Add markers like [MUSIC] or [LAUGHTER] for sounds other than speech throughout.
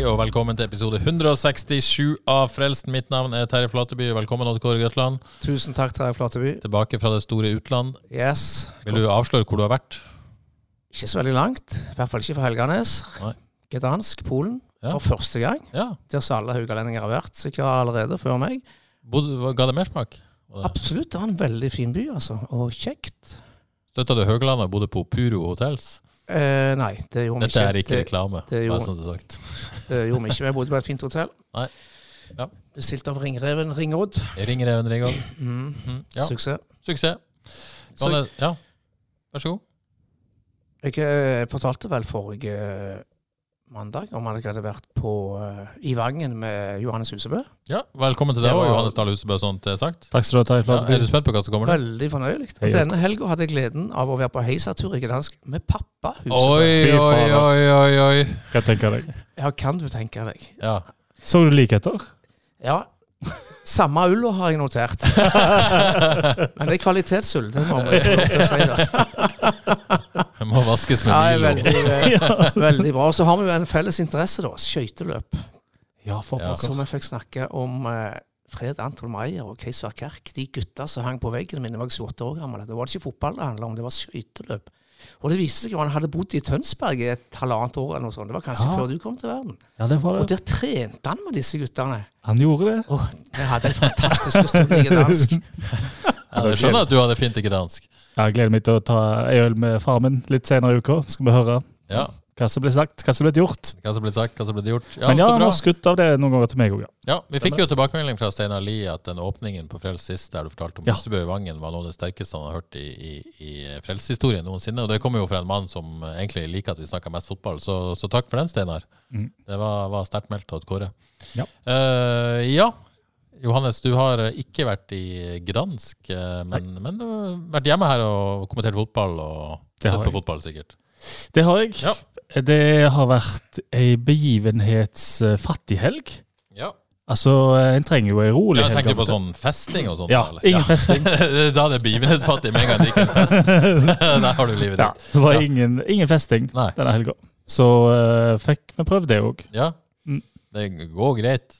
Hei og velkommen til episode 167 av Frelst. Mitt navn er Terje Flateby. Velkommen Odd Kåre Grøtland. Tusen takk, Terje Flateby. Tilbake fra det store utland. Yes. Vil du avsløre hvor du har vært? Ikke så veldig langt. I hvert fall ikke fra Helganes. Nei. Gdansk, Polen. Ja. For første gang. Ja. Der som alle haugalendinger har vært. Sikkert allerede før meg. Bodde, ga det mersmak? Absolutt. Det var en veldig fin by, altså. Og kjekt. Støtta du Høglandet og bodde på Puro Hotels? Eh, nei, det gjorde vi Dette er ikke reklame. det det gjorde- sånn er sagt. [LAUGHS] det gjorde vi ikke. Vi bodde på et fint hotell. Nei. Ja. Bestilt av Ringreven Ringodd. Ringreven Ringodd. Mm. Mm. Ja, Suksess. suksess. Så- ja, vær så god. Jeg eh, fortalte vel forrige mandag om jeg hadde vært på, uh, i Vangen med Johannes Husebø. Ja, Velkommen til deg òg, var- Johannes Dahl Husebø, sånt er sagt. Takk skal du ha, Ja, er du spent på hva som kommer? Veldig fornøyelig. Og Hei, denne helga hadde jeg gleden av å være på heisatur i Gdansk med pappa. Husebø. Oi, oi, oi, oi, oi. Hva tenker deg? Ja, kan du tenke deg. Ja. Så du likheter? Ja, samme ulla har jeg notert. [LAUGHS] Men det er kvalitetsull, det må vi få lov til å si. da. [LAUGHS] Må vaskes med Ja, Milo. veldig, eh, [LAUGHS] veldig bra. Og så har vi jo en felles interesse, da. Skøyteløp. Ja, Ja. Som Så vi fikk snakke om eh, Fred Anton Meyer og Keisver Kerk. De gutta som hang på veggen min da jeg var 28 år gammel. Det var ikke fotball det handla om, det var skøyteløp. Og det viste seg jo han hadde bodd i Tønsberg i et halvannet år eller noe sånt. Det var kanskje Ja. før du kom til verden. Ja, det var Og det. der trente han med disse guttene. Han gjorde det. Og vi hadde en fantastisk stund i dansk. Ja, jeg skjønner at du hadde fint i gdansk. Jeg gleder meg til å ta ei øl med far min litt senere i uka. Skal vi høre Ja, hva som ble sagt, hva som ble gjort. hva som ble sagt, hva som ble gjort. Ja, Men ja, han har skutt av det noen ganger til meg òg, ja. Ja, Vi fikk jo tilbakemelding fra Steinar Lie at den åpningen på Frels sist, der du fortalte om Ja. Husebø i Vangen, var noe av det sterkeste han har hørt i, i, i Frelseshistorien noensinne. Og det kommer jo fra en mann som egentlig liker at vi snakker mest fotball, så, så takk for den, Steinar. Mm. Det var, var sterkt meldt av Kåre. Ja. Uh, ja. Johannes, du har eh, ikke vært i Gdansk, eh, men, men du har vært hjemme her og kommentert fotball og sett på jeg. fotball, sikkert. Det har jeg. Ja. Det har vært ei begivenhetsfattig helg. Ja. Altså, en trenger jo ei rolig helg. Ja, tenker du på sånn festing og sånt. Ja, eller? ingen festing. [LAUGHS] da er det begivenhetsfattig med en gang det ikke er fest. [LAUGHS] [LAUGHS] Der har du livet ditt. Ja, det var Ja. ingen, ingen festing Nei. denne helga. Så uh, fikk vi prøvd det òg. Ja. Mm. Det går greit.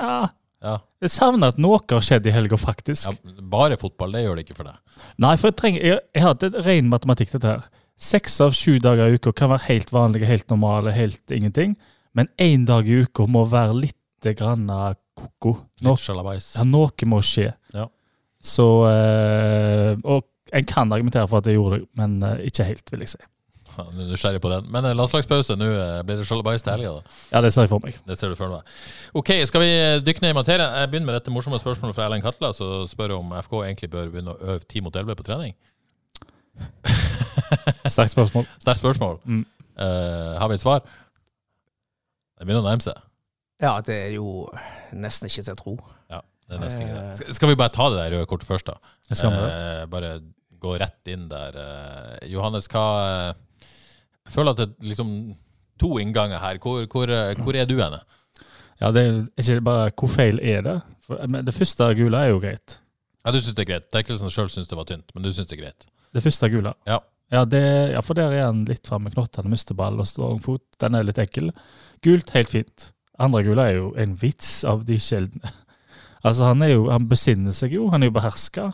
Ja. Ja. Jeg savner at noe har skjedd i helga, faktisk. ja. Bare fotball, det gjør det ikke for deg. Nei, for jeg trenger Jeg, jeg har hatt ren matematikk, dette her. Seks av sju dager i uka kan være helt vanlige, helt normale, helt ingenting. Men én dag i uka må være litt grann ko-ko. Litt. Ja, noe må skje. Ja. Så øh, Og en kan argumentere for at jeg gjorde det, men øh, ikke helt, vil jeg si. [LAUGHS] Er nysgjerrig på den. Men eh, landslagspause, nå eh, blir det sjalabais til helga, da. Ja, det ser jeg for meg. Det ser du for deg. Ok, skal vi dykke ned i materien? Jeg begynner med dette morsomme spørsmålet fra Erlend Katla, som spør om FK egentlig bør begynne å øve 10 mot 11 på trening. [LAUGHS] Sterkt spørsmål. Sterkt spørsmål. Mm. Uh, har vi et svar? Det begynner å nærme seg. Ja, det er jo nesten ikke til å tro. Ja, det er nesten ikke det. Skal- vi bare ta det der røde kortet først, da? Det skal. Eh, bare gå rett inn der. Eh, Johannes, hva eh, Jeg føler at det er liksom to innganger her. Hvor, hvor, hvor er du henne? Ja, det er ikke bare hvor feil er det. For, men det første gule er jo greit. Ja, Du syns det er greit. Terkelsen sjøl syns det var tynt, men du syns det er greit. Det første gule. Ja. Ja, det, ja, for der er han litt framme med knottene, mister ball og står fot. Den er litt ekkel. Gult, helt fint. Andre gule er jo en vits av de sjeldne. [LAUGHS] Altså, han er jo, han besinner seg jo, han er jo beherska.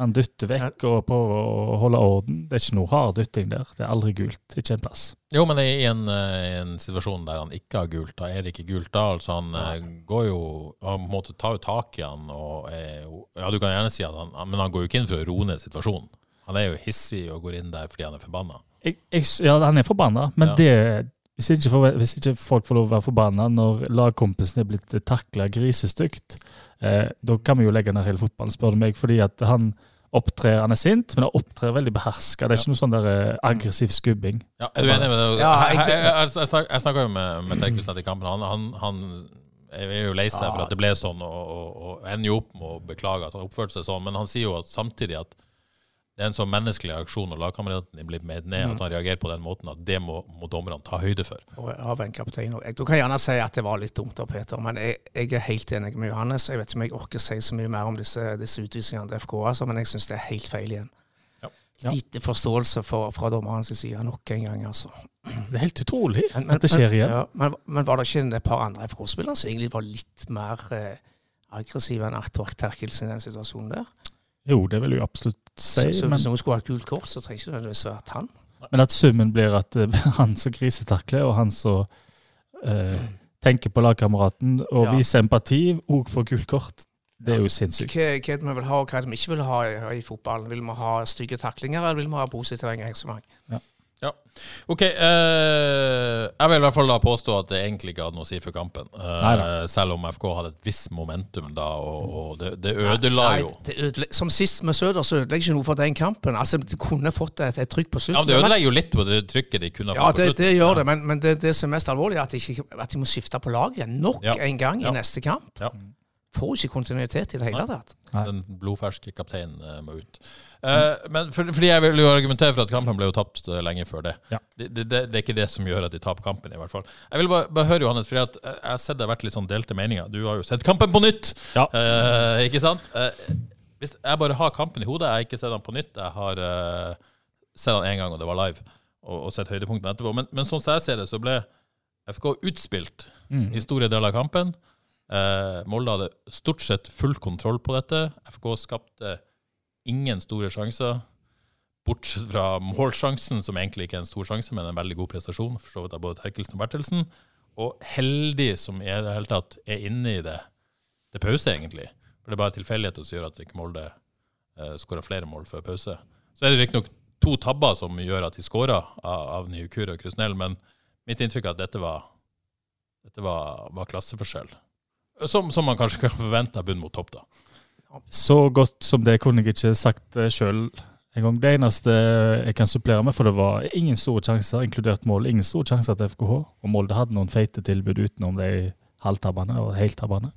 Han dytter vekk og prøver å holde orden. Det er ikke noe hard dytting der. Det er aldri gult. Ikke en plass. Jo, men i en, eh, i en situasjon der han ikke har gult, da er det ikke gult da. Altså han Nei. går jo Han måtte ta jo tak i han og er Ja, du kan gjerne si at han Men han går jo ikke inn for å roe ned situasjonen. Han er jo hissig og går inn der fordi han er forbanna. Jeg, jeg, ja, han er forbanna, men Ja. det hvis ikke, for, hvis ikke folk får lov å være forbanna når lagkompisen er blitt takla grisestygt, Eh, da kan vi jo legge ned hele fotballen, spør du meg, fordi at han opptrer, han er sint, men han opptrer veldig beherska. Det er ikke noe sånn der eh, aggressiv skubbing. Ja, er du enig med det? Ja, jeg, jeg- jeg, jeg, jeg, jeg snakka jo med, med Terkelsen etter kampen. Han, han, han er jo lei seg for at det ble sånn, og, og, og ender jo opp med å beklage at han oppførte seg sånn. Men han sier jo at samtidig at det er en sånn menneskelig reaksjon når lagkameraten din blir med ned, at han reagerer på den måten, at det må, må dommerne ta høyde for. Og av en kaptein. òg. Du kan gjerne si at det var litt dumt av Peter, men jeg, jeg er helt enig med Johannes. Jeg vet ikke om jeg orker si så mye mer om disse, disse utvisningene til FK, altså, men jeg syns det er helt feil igjen. Ja. Lite forståelse for, fra dommerens side nok en gang, altså. Det er helt utrolig Men, at det skjer igjen. Ja, men, men var det ikke et par andre FK-spillere som egentlig var litt mer eh, aggressive enn Arthur Terkelsen i den situasjonen der? Jo, det vil jeg absolutt si. Så, så hvis noen skulle ha et gult kort, så trenger ikke det nødvendigvis være han. men at summen blir at eh, [LAUGHS] han som grisetakler, og han som eh, tenker på lagkameraten og Ja. viser empati, òg får gult kort, det er jo sinnssykt. Hva, hva vi vil ha, og hva vi ikke vil ha i, i fotballen? Vil vi ha stygge taklinger, eller vil vi ha positive engasjement? OK. Eh, jeg vil i hvert fall da påstå at det egentlig ikke hadde noe å si for kampen. Eh, selv om FK hadde et visst momentum da, og, og det, det ødela Nei, jo. det ødele- som sist med Søder, så ødelegger ikke noe for den kampen. Altså, De kunne fått et, et trykk på slutten. Ja, men Det ødelegger jo litt på det trykket de kunne ha Ja, fått på det, slutten. det gjør det, men, men det, det som er mest alvorlig, er at de, ikke, at de må skifte på lag igjen nok Ja. en gang Ja. i neste kamp. Ja. Får ikke kontinuitet i det hele tatt. Nei. Den blodferske kapteinen uh, må ut. Eh, men for, fordi jeg vil jo argumentere for at kampen ble jo tapt eh, lenge før det. Ja. Det, det, det. Det er ikke det som gjør at de taper kampen, i hvert fall. Jeg vil bare, bare høre, Johannes, fordi jeg har sett det har vært litt sånn delte meninger. Du har jo sett kampen på nytt! Ja. Ikke sant? Hvis jeg bare har kampen i hodet, jeg har ikke sett den på nytt. Jeg har sett den én gang, og det var live, og, og sett høydepunktene etterpå. Men, men sånn som jeg ser det, så ble FK utspilt Mm. i store deler av kampen. Eh, Molde hadde stort sett full kontroll på dette. FK skapte ingen store sjanser, bortsett fra målsjansen, som egentlig ikke er en stor sjanse, men en veldig god prestasjon for så vidt av både Terkelsen og Bertelsen. Og heldig som i det hele tatt er inne i det til pause, egentlig. For det er bare tilfeldigheter som gjør at ikke Molde eh, skårer flere mål før pause. Så er det riktignok to tabber som gjør at de skåra av, av Nyukur og Krusnell, men mitt inntrykk er at dette var, dette var, var klasseforskjell. Som, som man kanskje kan forvente av bunn mot topp, da. Så godt som det kunne jeg ikke sagt sjøl en gang. Det eneste jeg kan supplere med, for det var ingen store sjanser, inkludert mål, ingen store sjanser til FKH. Og Molde hadde noen feite tilbud utenom de halvtabbene og heltabbene.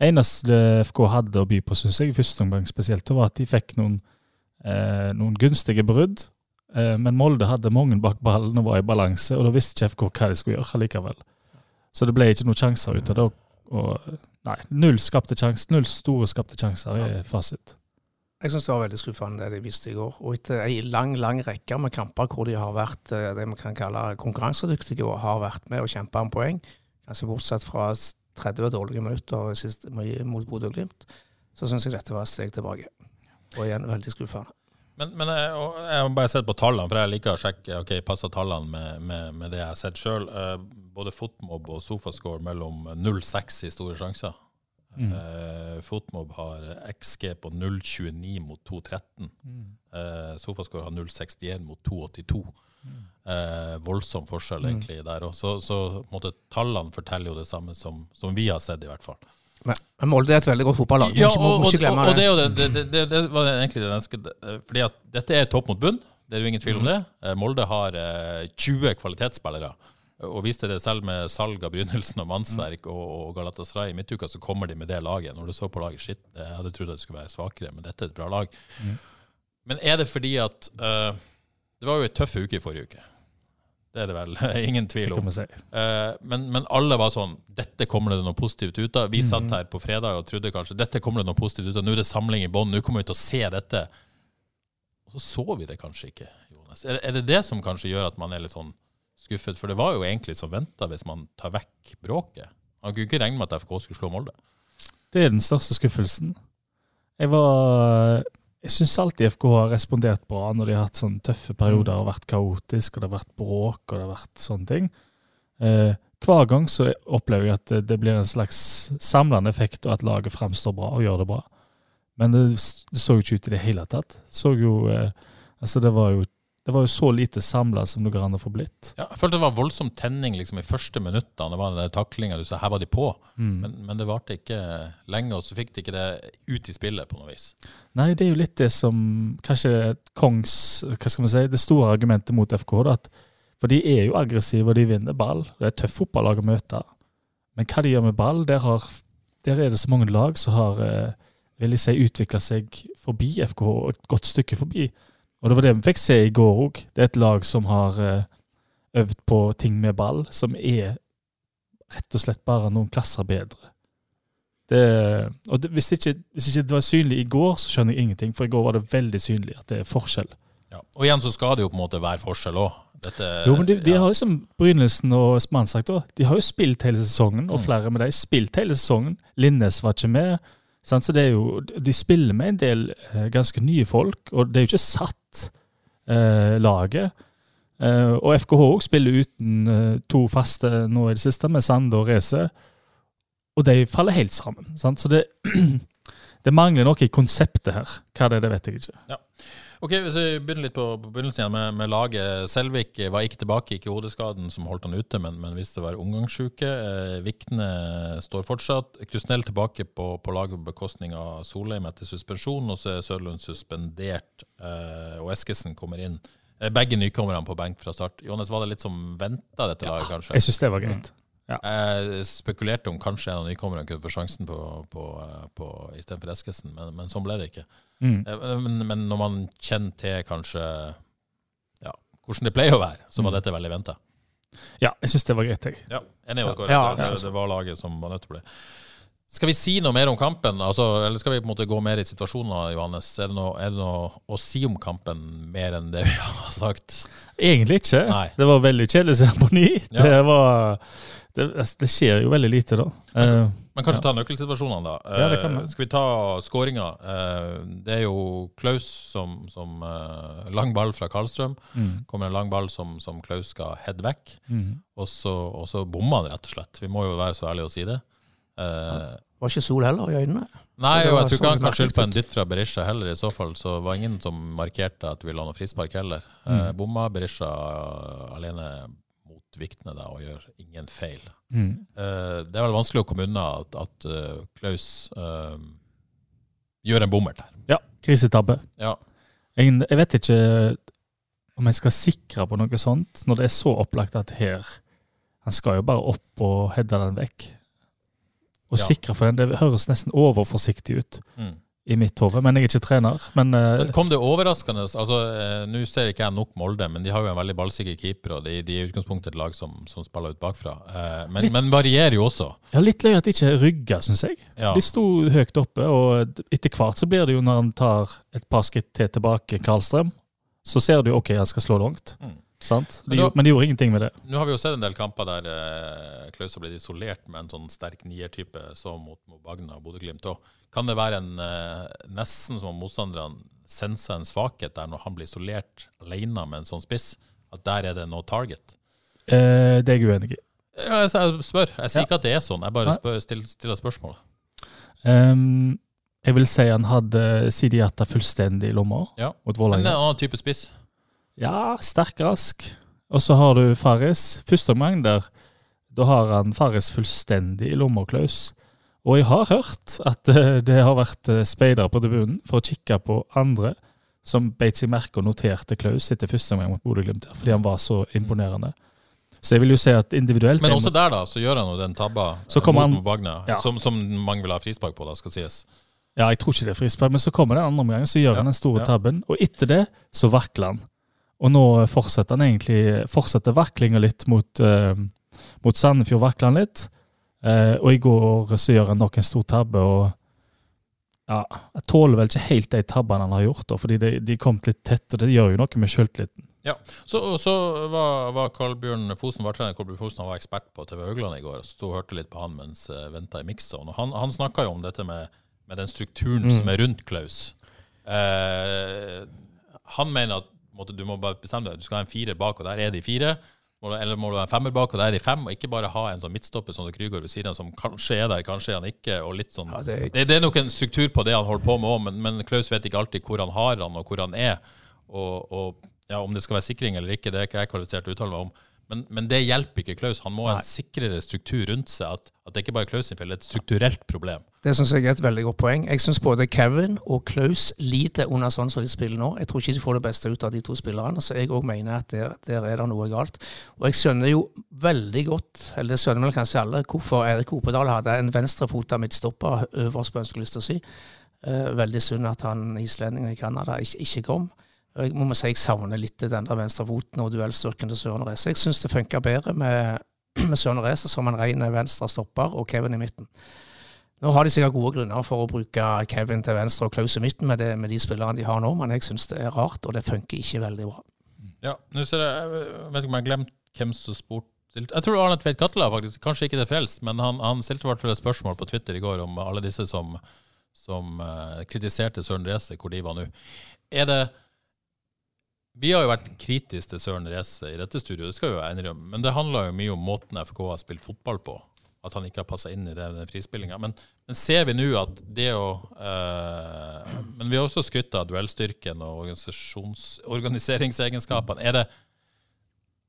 Eneste FK hadde å by på, syns jeg, i første omgang spesielt, var at de fikk noen, eh, noen gunstige brudd. Eh, men Molde hadde mange bak ballen og var i balanse, og da visste ikke FK hva de skulle gjøre likevel. Så det ble ikke noen sjanser ut av det. Nei, null skapte sjanser, null store skapte sjanser er fasit. Jeg syns det var veldig skuffende det de viste i går. Og etter ei lang lang rekke med kamper hvor de har vært eh, det vi kan kalle konkurransedyktige og har vært med og kjempa om poeng, kanskje bortsett fra 30 dårlige minutter sist, mot Bodø-Glimt, så syns jeg dette var et steg tilbake. Og igjen veldig skuffende. Men, men jeg, og jeg har bare sett på tallene, for jeg liker å sjekke ok, passer tallene med, med, med det jeg har sett sjøl. Både Fotmob og Sofascore mellom 0-6 i store sjanser. Mm. Eh, Fotmob har XG på 0,29 mot 2,13. Eh, Sofascore har 0,61 mot 2,82. Eh, voldsom forskjell egentlig der òg. Så, så måte, tallene forteller jo det samme som, som vi har sett, i hvert fall. Men, men Molde er et veldig godt fotballag. Ja, og, og, og, og det, det. er jo det, det, det, det, det var egentlig det eh, Fordi at dette er topp mot bunn, det er jo ingen tvil om det. Eh, Molde har eh, 20 kvalitetsspillere. Og viste det selv med salg av Brynildsen og Mannsverk og, og Galatasaray i midtuka, så kommer de med det laget. Når du så på laget, shit, jeg hadde trodd at det skulle være svakere, men dette er et bra lag. Men er det fordi at uh, Det var jo ei tøff uke i forrige uke. Det er det vel [LAUGHS] ingen tvil om. si. Uh, men, men alle var sånn Dette kommer det noe positivt ut av. Vi satt her på fredag og trodde kanskje dette kommer det noe positivt ut av. Nå er det samling i bånn. Nå kommer vi til å se dette. Og så så vi det kanskje ikke, Jonas. Er, er det det som kanskje gjør at man er litt sånn skuffet? For det var jo egentlig som venta hvis man tar vekk bråket. Man kunne ikke regne med at FK skulle slå Molde. Det er den største skuffelsen. Jeg var Jeg syns alltid FK har respondert bra når de har hatt sånne tøffe perioder og vært kaotisk, og det har vært bråk og det har vært sånne ting. Eh, hver gang så opplever jeg at det, blir en slags samlende effekt, og at laget framstår bra og gjør det bra. Men det, det så jo ikke ut i det hele tatt. Så jo, eh, altså det var jo Det var jo så lite samla som det går an å få blitt. Ja, jeg følte det var voldsom tenning liksom, i første minuttene. Det var den taklinga du sa, her var de på. Mm. Men, men det varte ikke lenge, og så fikk de ikke det ut i spillet på noe vis. Nei, det er jo litt det som kanskje Kongs Hva skal man si, det store argumentet mot FK. Da, at, for de er jo aggressive, og de vinner ball. Det er tøff tøft fotballag å møte. Men hva de gjør med ball, der, har, der er det så mange lag som har eh, vil jeg si, utvikla seg forbi FK, et godt stykke forbi. Og det var det vi fikk se i går òg. Det er et lag som har eh, øvd på ting med ball, som er rett og slett bare noen klasser bedre. Det, og det, hvis, ikke, hvis ikke det var synlig i går, så skjønner jeg ingenting. For i går var det veldig synlig at det er forskjell. Ja. Og igjen så skal det jo på en måte være forskjell òg. Jo, men de, de har liksom Brynildsen og Mannsagt da, de har jo spilt hele sesongen, og Mm. flere med dem spilt hele sesongen. Linnes var ikke med. Så det er jo, De spiller med en del eh, ganske nye folk, og det er jo ikke satt eh, laget. Eh, og FKH òg spiller uten eh, to faste nå i det siste, med Sande og Reze. Og de faller helt sammen. Sant? Så det, [CLEARS THROAT] det mangler noe i konseptet her. Hva det er, det vet jeg ikke. Ok, Hvis vi begynner litt på, på begynnelsen igjen med, med laget. Selvik var ikke tilbake, ikke hodeskaden som holdt han ute, men, men viste å være omgangssjuke. Eh, Vikne står fortsatt. Krusnell tilbake på, på laget på bekostning av Solheim etter suspensjon, og så er Sørlund suspendert, eh, og Eskesen kommer inn. Eh, begge nykommerne på benk fra start. Johannes, var det litt som venta, dette laget, kanskje? Jeg syns det var greit. Jeg spekulerte om kanskje en av nykommerne kunne få sjansen på, på, på, istedenfor Eskesen, men, men sånn ble det ikke. Mm. Eh, Men, men når man kjenner til kanskje ja, hvordan det pleier å være, så var Mm. dette veldig venta. Ja, jeg syns det var greit, jeg. Ja, enig med dere. Ja, det, det var laget som var nødt til å bli. Skal vi si noe mer om kampen, altså, eller skal vi på en måte gå mer i situasjoner, Johannes? Er det, noe, er det noe å si om kampen mer enn det vi [LAUGHS] har sagt? Egentlig ikke. Nei. Det var veldig kjedelig å se på ny. Ja. Det, var, det, altså, det skjer jo veldig lite, da. Men, Men kanskje ta nøkkelsituasjonene, da. Ja, det kan Eh, vi. skal vi ta skåringa? Eh, det er jo Klaus som, som eh, Lang ball fra Karlstrøm. mm, Kommer en lang ball som, som Klaus skal heade vekk. mm. Og så, og så bomma han, rett og slett. Vi må jo være så ærlige å si det. Eh, Var ikke sol heller i øynene. Nei, og jeg tror ikke han kan skylde på en dytt fra Berisha heller, i så fall. Så det var ingen som markerte at vi la noe frispark heller. Eh, Mm. bomma Berisha alene mot Vikne da, og gjør ingen feil. Mm. Uh, det er vel vanskelig å komme unna at, at uh, Klaus uh, gjør en bommert der. Ja, krisetabbe. Ja. Jeg, jeg vet ikke om jeg skal sikre på noe sånt, når det er så opplagt at her Han skal jo bare opp og heade den vekk. Og Ja. sikre for den. Det høres nesten overforsiktig ut Mm. I mitt hode, men jeg er ikke trener. Men, uh, Men kom det overraskende altså, uh, Nå ser ikke jeg nok Molde, men de har jo en veldig ballsikker keeper, og de, de er i utgangspunktet et lag som, som spiller ut bakfra. Uh, men, Litt- men varierer jo også. ja, litt løye at de ikke rygga, syns jeg. Ja. De sto høyt oppe, og etter hvert så blir det jo når han tar et par skritt til tilbake, Karlstrøm, så ser du ok, han skal slå langt. Mm. Sant? Men De, da- men de gjorde ingenting med det. Nå har vi jo sett en del kamper der eh, Klaus har blitt isolert med en sånn sterk niertype, så mot Mobagna og Bodø-Glimt òg. Kan det være en eh, nesten som om motstanderne senser en svakhet der når han blir isolert alene med en sånn spiss? At der er det no target? Eh, det er jeg uenig i. Ja, jeg, jeg spør. Jeg sier Ja. ikke at det er sånn, jeg bare spør, stiller, stiller spørsmål. Um, jeg vil si han hadde Sidiata fullstendig i lomma Ja. mot Vålerenga. er en annen type spiss. Ja, sterk, rask. Og så har du Fares. Første omgang der, da har han Fares fullstendig i lomma, Klaus. Og jeg har hørt at eh, det har vært eh, speidere på tribunen for å kikke på andre som beit seg merke og noterte Klaus etter første omgang mot Bodø-Glimt, fordi han var så imponerende. Så jeg vil jo si at individuelt Men også der, da, så gjør han jo den tabba Så mot han- Mobagna, Ja. som, som mange vil ha frispark på, da, skal sies. Ja, jeg tror ikke det er frispark, men så kommer det andre omgangen, så gjør Ja, han den store ja. tabben. Og etter det så vakler han. Og nå fortsetter han egentlig fortsetter vaklinga litt mot, eh, mot Sandefjord. vakler han litt. Eh, og i går så gjør han nok en stor tabbe. og ja, Jeg tåler vel ikke helt de tabbene han har gjort, da, fordi de, de kom litt tett, og det gjør jo noe med sjøltilliten. Så, så var, var Karl-Bjørn Fosen var trener. Karl-Bjørn Fosen han var ekspert på TV Haugland i går. og Sto og hørte litt på han mens jeg venta i mixzone. Og han, han snakka jo om dette med, med den strukturen Mm. som er rundt Klaus. Eh, han mener at måtte, du må bare bestemme deg. Du skal ha en firer bak, og der er de fire. Må du, eller må du ha en femmer bak, og der er de fem. Og ikke bare ha en sånn midtstopper som Krygård ved siden av, som kanskje er der, kanskje er han ikke. og litt sånn... Ja, det er- Det, det er nok en struktur på det han holder på med òg, men, men Klaus vet ikke alltid hvor han har han, og hvor han er. Og, og ja, Om det skal være sikring eller ikke, det er ikke jeg kvalifisert til å uttale meg om. Men, men, det hjelper ikke Klaus. Han må ha en sikrere struktur rundt seg. At, at det ikke bare er Klaus sin feil, det er et strukturelt problem. Det syns jeg er et veldig godt poeng. Jeg syns både Kevin og Klaus lider under sånn som de spiller nå. Jeg tror ikke de får det beste ut av de to spillerne, så jeg òg mener at der, der, er det noe galt. Og jeg skjønner jo veldig godt, eller det skjønner vel kanskje alle, hvorfor Erik Opedal hadde en venstrefota midtstopper øverst på ønskelista si. Uh, veldig synd at han islendingen i Canada ikke, ikke kom. Jeg må si jeg savner litt den der venstrefoten og duellstyrken til Søren Reise. Jeg syns det funker bedre med, [CLEARS THROAT] med Søren Reise som en ren venstre stopper og Kevin i midten. Nå har de sikkert gode grunner for å bruke Kevin til venstre og Klaus i midten med, det, med de spillerne de har nå, men jeg syns det er rart, og det funker ikke veldig bra. Ja, nå ser jeg, jeg vet ikke om jeg har glemt hvem som spurte jeg tror Arne Tveit Katla faktisk, kanskje ikke det frelst, men han, han stilte i hvert fall et spørsmål på Twitter i går om alle disse som, som uh, kritiserte Søren Reise, hvor de var nå. Er det vi har jo vært kritiske til Søren Reise i dette studioet, det skal vi være enige om. Men det handler jo mye om måten FK har spilt fotball på. At han ikke har passa inn i det, den frispillinga. Men, men, ser vi nå at det å øh, Men vi har også skrytt av duellstyrken og organiseringsegenskapene. Er det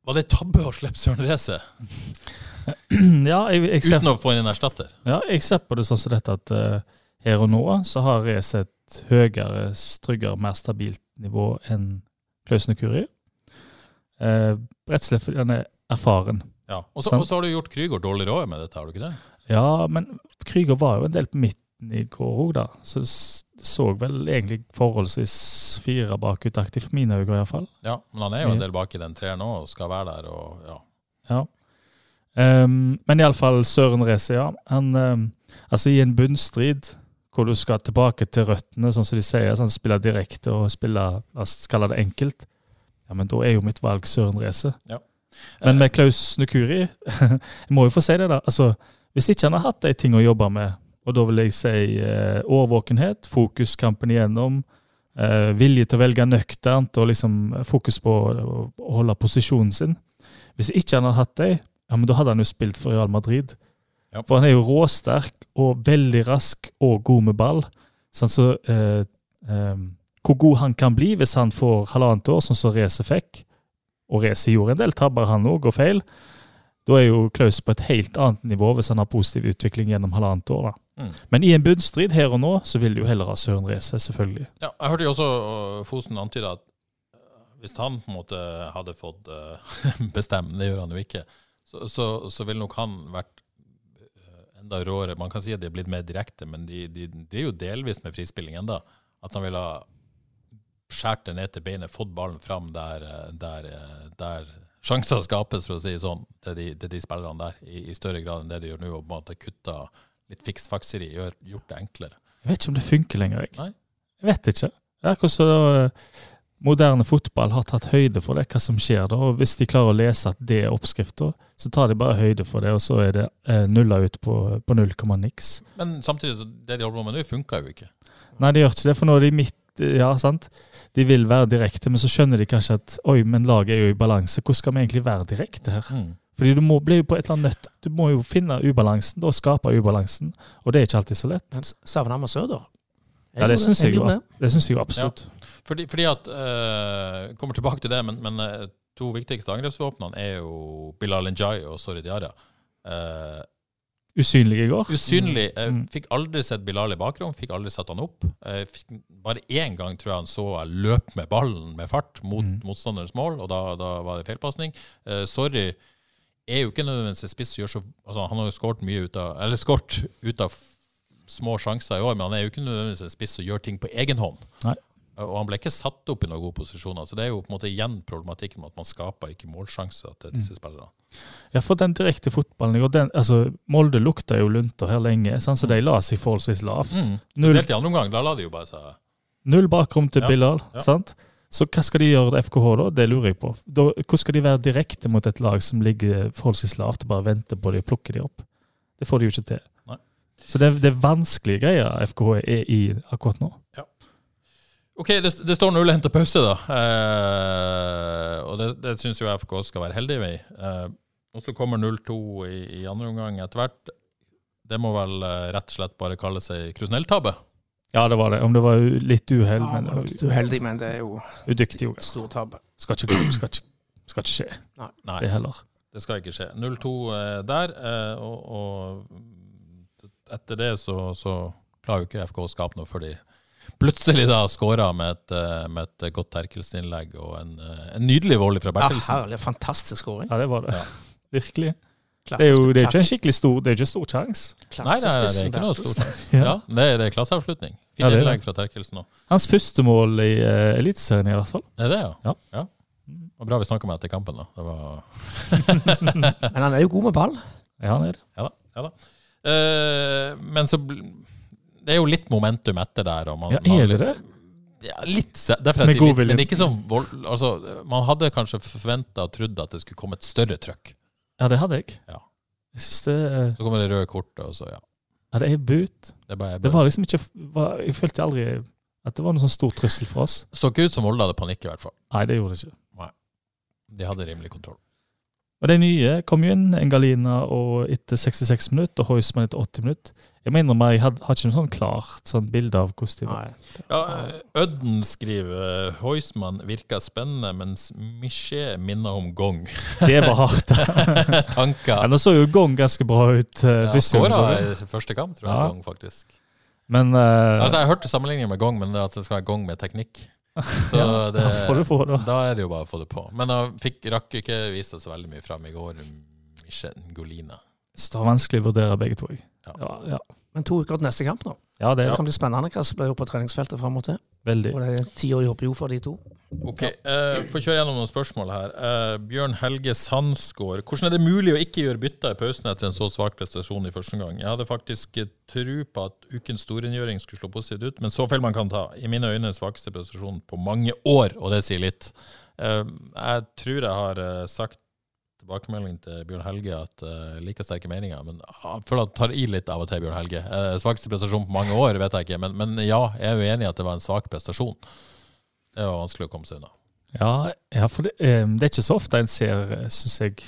Var det tabbe å slippe Søren Reise? [CLEARS THROAT] ja, jeg, jeg ser, Uten å få inn en erstatter? Ja, jeg ser på det sånn som dette at uh, her og nå så har Reise et høyere, tryggere, mer stabilt nivå enn Klausen Kuri. Eh, rett og slett fordi han er erfaren. Ja, Og så har du gjort Krüger dårligere òg med dette, har du ikke det? Ja, men Krüger var jo en del på midten i går òg, da. Så det så vel egentlig forholdsvis fire bakutaktig for mine øyne, iallfall. Ja, men han er jo en del bak i den treeren nå og skal være der, og ja. ja. Um, men iallfall Søren Reze, ja. Han, um, altså i en bunnstrid hvor du skal tilbake til røttene, sånn som de sier. sånn Spille direkte og spille la oss kalle det enkelt. Ja, Men da er jo mitt valg Søren Reise. Ja. Men med Klaus Nukuri [LAUGHS] Jeg må jo få si det, da. altså, Hvis ikke han har hatt de ting å jobbe med, og da vil jeg si eh, årvåkenhet, fokus kampen igjennom, eh, vilje til å velge nøkternt og liksom fokus på å, å holde posisjonen sin Hvis ikke han har hatt de, ja, men da hadde han jo spilt for Real Madrid. Ja. For han er jo råsterk og veldig rask og god med ball. Sånn så, eh, eh, hvor god han kan bli hvis han får halvannet år, sånn som Race fikk. Og Race gjorde en del tabber, han òg, og feil. Da er jo Klaus på et helt annet nivå hvis han har positiv utvikling gjennom halvannet år. da. Mm. Men i en bunnstrid her og nå, så vil du jo heller ha Søren Reze, selvfølgelig. Ja, jeg hørte jo også Fosen antyde at uh, hvis han på en måte hadde fått uh, [LAUGHS] bestemme, det gjør han jo ikke, så, så, så ville nok han vært enda råere. Man kan si at de er blitt mer direkte, men de, de, de er jo delvis med frispilling enda. At han ville ha skåret det ned til beinet, fått ballen fram der, der, der sjanser skapes, for å si det sånn, til de, til de spillerne der, i, i, større grad enn det de gjør nå. Og på en måte kutta litt fiksfakseri, gjort det enklere. Jeg vet ikke om det funker lenger, jeg. Nei? Jeg vet ikke. Det er akkurat så moderne fotball har tatt høyde for det, hva som skjer da. og Hvis de klarer å lese at det er oppskrifta, så tar de bare høyde for det, og så er det eh, nulla ut på, på null komma niks. Men samtidig, så det de holder på med nå, funker jo ikke. Nei, det gjør ikke det, for nå er de midt Ja, sant. De vil være direkte, men så skjønner de kanskje at oi, men laget er jo i balanse. Hvordan skal vi egentlig være direkte her? Mm. Fordi du må bli på et eller annet nødt. Du må jo finne ubalansen, da skape ubalansen. Og det er ikke alltid så lett. Savner vi Søder? Ja, det syns jeg, jeg jo absolutt. Ja. Fordi, fordi at uh, Kommer tilbake til det, men, men uh, to viktigste angrepsvåpnene er jo Bilal Njay og Sorry Diara. Uh, usynlig i går. Usynlig. Mm. mm. Fikk aldri sett Bilal i bakrom, fikk aldri satt han opp. Fikk, bare én gang tror jeg han så jeg løp med ballen med fart mot mm. motstanderens mål, og da, da var det feilpasning. Sorry er jo ikke nødvendigvis en spiss som gjør så altså, Han har jo skåret mye ut av Eller skåret ut av små sjanser i år, men han er jo ikke nødvendigvis en spiss som gjør ting på egen hånd. Nei. Og han ble ikke satt opp i noen gode posisjoner. Så det er jo på en måte igjen problematikken med at man skaper ikke målsjanser til disse mm. spillerne. Ja, for den direkte fotballen den, altså, Molde lukta jo lunter her lenge, sånn, så mm. de la seg forholdsvis lavt. Mm. Spesielt i andre omgang. Da la de jo bare seg Null bakrom til ja. Bilal. Ja. sant? Så hva skal de gjøre FKH da? Det lurer jeg på. Da, hvordan skal de være direkte mot et lag som ligger forholdsvis lavt og bare venter på de og plukker de opp? Det får de jo ikke til. Så det, det er vanskelige greier FKH er i akkurat nå. Ja. Ok, det, det står 0 til pause, da. Eh, og det, det syns jo FK skal være heldig med. Eh, og så kommer 0-2 i, i, andre omgang etter hvert. Det må vel eh, rett og slett bare kalle seg krusnelltabbe? Ja, det var det. Om det var litt uhell, Ja, men er uheldig, men det er jo udyktig et stort. Skal, ikke- skal, ikke- skal ikke skje, Nei, det heller. det skal ikke skje. 0-2 eh, der, eh, og, og etter det så, så klarer jo ikke FK å skape noe for de plutselig da skåra med, et, eh, med et godt Terkelsen-innlegg og en, eh, en nydelig volley fra Ja, Bertelsen. herlig. Fantastisk skåring. Ja, det var det. Ja. [LAUGHS] Virkelig. Det er jo det er ikke en skikkelig stor Det er ikke stor sjanse. Nei, nei, nei, det er ikke noe stort. [LAUGHS] Ja. Ja, det er, det er klasseavslutning. Ja, Fint det er det. innlegg fra Terkelsen òg. Hans første mål i uh, Eliteserien, i hvert fall. Er det, ja? Ja. Det var bra vi snakka med etter kampen, da. Det var [LAUGHS] Men han er jo god med ball. Ja, han er det. Ja da. Ja da. Uh, men så Det er jo litt momentum etter der. Man, Ja, er det det? Ja, litt, derfor jeg sier litt, men ikke sånn vold, altså, Man hadde kanskje forventa og trodd at det skulle komme et større trøkk. Ja, det hadde jeg. Ja. Jeg synes det, eh, Så kommer det røde kortet, og så ja. ja, det er but. Det, er bare, Det var liksom ikke var, Jeg følte aldri at det var noen sånn stor trussel for oss. så ikke ut som Molde hadde panikk, i hvert fall. Nei, det gjorde det ikke. Nei. De hadde rimelig kontroll. Og de nye kom jo inn, Engalina og etter 66 minutter, og Heusmann etter 80 minutter. Jeg mener meg, jeg har ikke noe sånn klart sånn bilde av hvordan de var. Ja, Ødden skriver Heusmann virker spennende, mens Miché minner om Gong. [LAUGHS] Det var hardt. [LAUGHS] Ja, Tanker. nå så jo Gong ganske bra ut uh, Ja. Skåra i første kamp, tror jeg. Ja. Gong, faktisk. Men uh, Altså, Jeg hørte sammenligninger med Gong, men det at det skal være Gong med teknikk. Så [LAUGHS] ja, det, da får du på, da. da er det jo bare å få det på. Men jeg fikk, rakk ikke vise så veldig mye fram i går. Michel Golina. Så det var vanskelig å vurdere begge to. Ja. Ja, ja. Men to uker til neste kamp nå. Ja det Det kan bli spennende hva som blir gjort på treningsfeltet fram mot det. veldig. Og det er ti år jobber jo for de to. Ok, eh, Får kjøre gjennom noen spørsmål her. Uh, Bjørn Helge Sandsgaard. Hvordan er det mulig å ikke gjøre bytter i pausen etter en så svak prestasjon i første omgang? Jeg hadde faktisk eh, tro på at ukens storrengjøring skulle slå positivt ut, men så feil man kan ta. I mine øyne svakeste prestasjon på mange år, og det sier litt. Uh, jeg tror jeg har eh, sagt tilbakemelding til Bjørn Helge at uh, like sterke meninger, men jeg føler at tar i litt av og til, Bjørn Helge. Uh, svakeste prestasjon på mange år, vet jeg ikke, men, men ja, jeg er jo enig i at det var en svak prestasjon. Det var vanskelig å komme seg unna. Ja, ja for det, um, det er ikke så ofte en ser, syns jeg,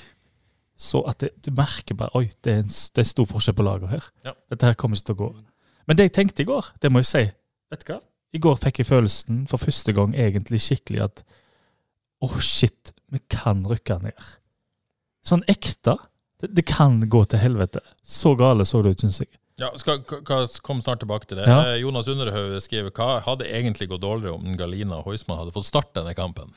så at det, du merker bare Oi, det er en, det er stor forskjell på laget her. Ja. Dette her kommer ikke til å gå. Men det jeg tenkte i går, det må jeg si Vet du hva? I går fikk jeg følelsen for første gang egentlig skikkelig at Å, shit, vi kan rykke ned. Sånn ekte. Det, det kan gå til helvete. Så gale så det ut, syns jeg. Ja, skal k- k- Kom snart tilbake til det. Ja. Eh, Jonas Underhaug skriver hva hadde egentlig gått dårligere om Galina Hoismann Heusmann hadde fått starte denne kampen?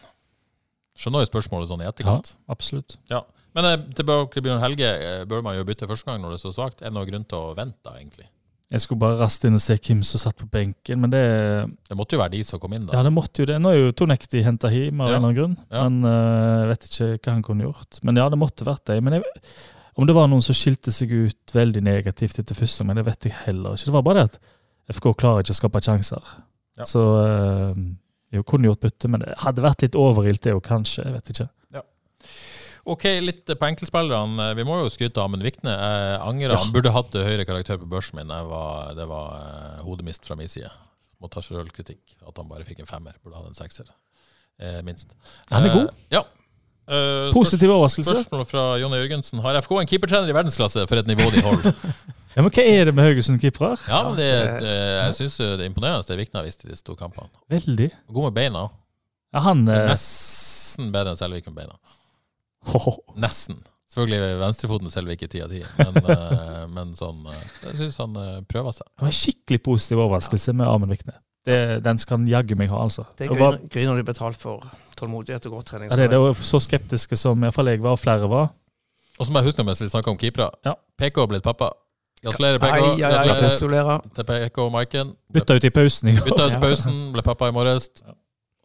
Skjønner jo spørsmålet sånn i etterkant. Ja, absolutt. Ja. Men eh, tilbake til Bjørn Helge. eh, Bør man jo bytte første gang når det er så svakt? Er det noen grunn til å vente, egentlig? Jeg skulle bare raste inn og se hvem som satt på benken, men det Det måtte jo være de som kom inn, da. Ja, det måtte jo det. Nå er jo Tonekti henta hjem av Ja. en eller annen grunn. Ja. Men jeg uh, vet ikke hva han kunne gjort. Men ja, det måtte vært det. Men jeg, om det var noen som skilte seg ut veldig negativt etter første, men det vet jeg heller ikke. Det var bare det at FK klarer ikke å skape sjanser. Ja. Så uh, jeg kunne gjort bytte, men det hadde vært litt overilt det jo kanskje. Jeg vet ikke. Ok, litt på enkeltspillerne. Vi må jo skryte av Amund Vikne. Jeg angrer. Han burde hatt høyere karakter på børsen min. Var, det var eh, hodemist fra min side. Må ta sjølkritikk. At han bare fikk en femmer. Burde hatt en sekser. Eh, minst. Han er god. Eh, ja. Eh, Positiv overraskelse. Spørsmål fra Jonny Jørgensen. Har FK en keepertrener i verdensklasse for et nivå de holder? [LAUGHS] Ja, Men hva er det med Haugesund-keepere? Ja, men det, det, Jeg syns det er imponerende det Vikne har vist i disse to kampene. Veldig. God med beina. Ja, han Er Nesten bedre enn Selvik med beina. Nesten. Selvfølgelig venstrefoten Selvik ikke ti av ti, men, [LAUGHS] eh, men sånn eh, Jeg syns han eh, prøver seg. Det var en skikkelig positiv overraskelse med Amund Vikne. Det, den skal han jaggu meg ha, altså. Det er gøy, gøy når de er betalt for tålmodighet og godt trening. Ja, det, det var så skeptiske som iallfall jeg var, og flere var. Og så må jeg huske mens vi snakker om keepere. Ja. PK har blitt pappa. Gratulerer, PK. Ai, ai, ai, Gratulerer gratulerer. til PK og Maiken. Bytta ut i pausen i går. Bytta ut i pausen, ble pappa i morges.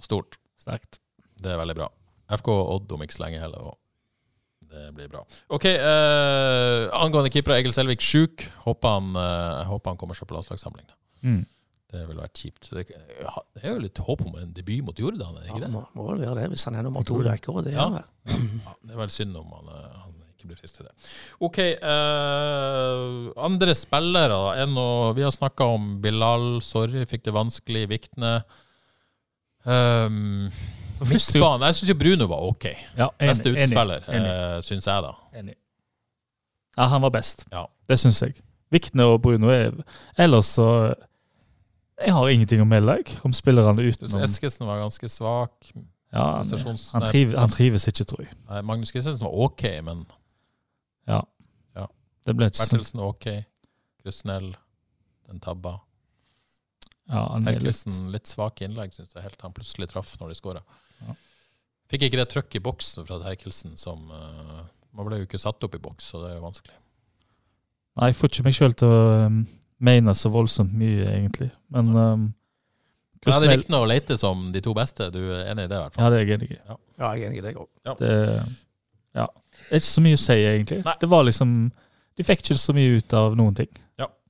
Stort. Sterkt. Det er veldig bra. FK og Odd om ikke så lenge heller. Det blir bra. OK, eh, angående keepere. Egil Selvik sjuk. Håper han, eh, håper han kommer seg på landslagssamling. Mm. Det ville vært kjipt. Det, det er jo litt håp om en debut mot Jordan, er det Ja, ikke det? må, må vel være det, hvis han er nummer to i rekka. og Det Ja. er vel. Ja, det er vel synd om han, eh, han ikke blir frist til det. OK. eh, andre spillere enn å Vi har snakka om Bilal. Sorry, fikk det vanskelig. i Vikne. Um, Midtbanen. Jeg syns jo Bruno var OK. Ja, enig, Beste utspiller, Enig, uh, syns jeg, da. enig. Ja, han var best. Ja. Det syns jeg. Vikne og Bruno er Ellers så Jeg har ingenting å melde deg om spillerne utenom Eskesen var ganske svak. ja, han, han, trives, han trives ikke, tror jeg. Nei, Magnus Christensen var ok, men Ja. ja. Det ble ikke sånn. Bertelsen ok. Krusnell, den tabba. Ja, han er litt, litt svake innlegg, syns jeg, helt til han plutselig traff når de skåra. Ja. Fikk ikke det trøkk i boksen fra Terkelsen som uh, Man ble jo ikke satt opp i boks, så det er jo vanskelig. Nei, jeg får ikke meg sjøl til å um, mene så voldsomt mye, egentlig. Men um, Ja, det er viktig å lete som de to beste. Du er enig i det, i hvert fall? Ja, det er jeg enig i. Ja, jeg er enig i det òg. Det, ja. det er ikke så mye å si, egentlig. Nei. Det var liksom De fikk ikke så mye ut av noen ting.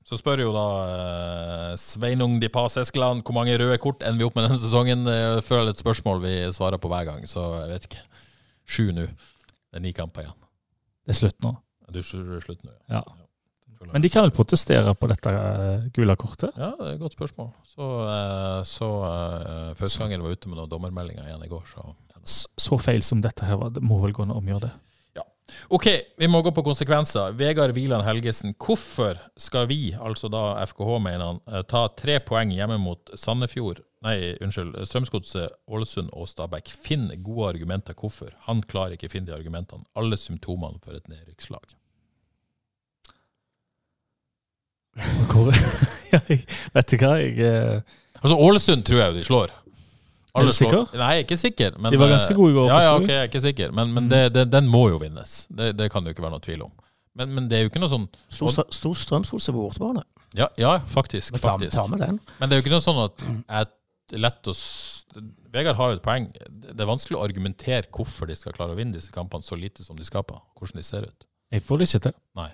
Så spør jo da eh, Sveinung Di Pas Eskeland hvor mange røde kort ender vi opp med denne sesongen. Jeg føler et spørsmål vi svarer på hver gang, så jeg vet ikke. Sju nå. Det er ni kamper igjen. Det er slutt nå. Du er slutt nå, Ja. ja. Men de kan vel protestere på dette uh, gule kortet? Ja, det er et godt spørsmål. Så, eh, så Fauskanger var ute med noen dommermeldinger igjen i går, så Så feil som dette her var, det må vel gå an å omgjøre det. OK, vi må gå på konsekvenser. Vegard Wieland Helgesen, hvorfor skal vi, altså da FKH, mener han, eh, ta tre poeng hjemme mot Sandefjord Nei, unnskyld. Strømsgodset, Ålesund og Stabæk. Finn gode argumenter hvorfor. Han klarer ikke å finne de argumentene. Alle symptomene for et nedrykkslag. Hvor, [LAUGHS] jeg, vet du hva, jeg eh, Altså, Ålesund tror jeg jo de slår. Er du slår- sikker? Nei, jeg er ikke sikker. Men, De var ganske gode i går, Ja, ja, ok, jeg. er ikke sikker. Men, men det, det, den må jo vinnes. Det, det kan det jo ikke være noe tvil om. Men, men det er jo ikke noe sånn Stor, stor strømsgodse på bortebane. Ja, ja faktisk. Men, faktisk. tar med den. Men det er jo ikke noe sånn at jeg lett å Vegard har jo et poeng. Det er vanskelig å argumentere hvorfor de skal klare å vinne disse kampene så lite som de skaper. Hvordan de ser ut. Jeg får det ikke til. Nei.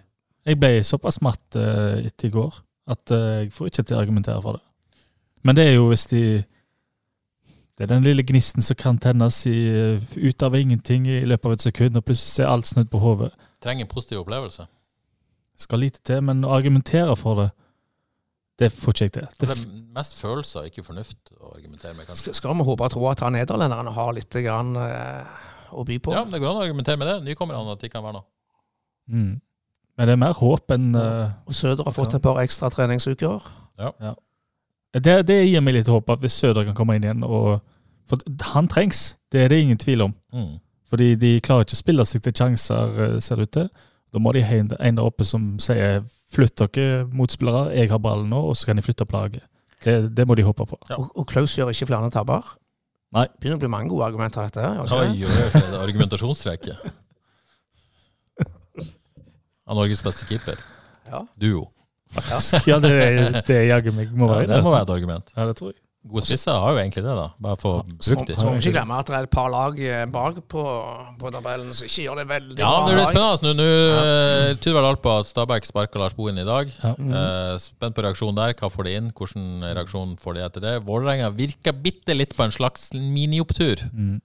Jeg ble såpass matt uh, etter i går at uh, jeg får ikke til å argumentere for det. Men det er jo hvis de Det er den lille gnisten som kan tennes i, ut av ingenting i løpet av et sekund, og plutselig er alt snudd på hodet. Trenger en positiv opplevelse. Skal lite til, men å argumentere for det, det får ikke jeg til. Det Det, er mest følelser, ikke fornuft, å argumentere med, kanskje. Skal, skal vi håpe og tro at han nederlenderen har litt grann, eh, å by på? Ja, men det går an å argumentere med det. Nykommerne at de kan være noe. mm. Men det er mer håp enn eh, Og Søder har fått et par ekstra treningsuker. Det, det gir meg litt håp at hvis Søder kan komme inn igjen og For han trengs, det er det ingen tvil om. Mm. Fordi de klarer ikke å spille seg til sjanser, eh, ser det ut til. Da må de ha en der oppe som sier 'flytt dere, motspillere, jeg har ballen nå', og så kan de flytte opp laget. Det, det må de håpe på. Ja. Og, og Klaus gjør ikke flere tabber. Nei. Begynner å bli mange gode argumenter dette. her, det Oi, oi, oi, for et. Av Norges beste keeper. Ja. Duo. Ja, det, er- det er jaggu meg må Ja, være det må være et argument. Ja, det tror jeg. Gode spisser har jo egentlig det, da. Bare for å bruke brukt så må vi ikke glemme at det er et par lag eh, bak på, på tabellen som ikke gjør det veldig Ja, men det blir spennende. Nå, ja. tyder vel alt på at Stabæk sparker Lars Bohin i dag. Ja. Eh, spent på reaksjonen der. Hva får de inn? Hvilken reaksjon får de etter det? Vålerenga virker bitte litt på en slags miniopptur. Mm.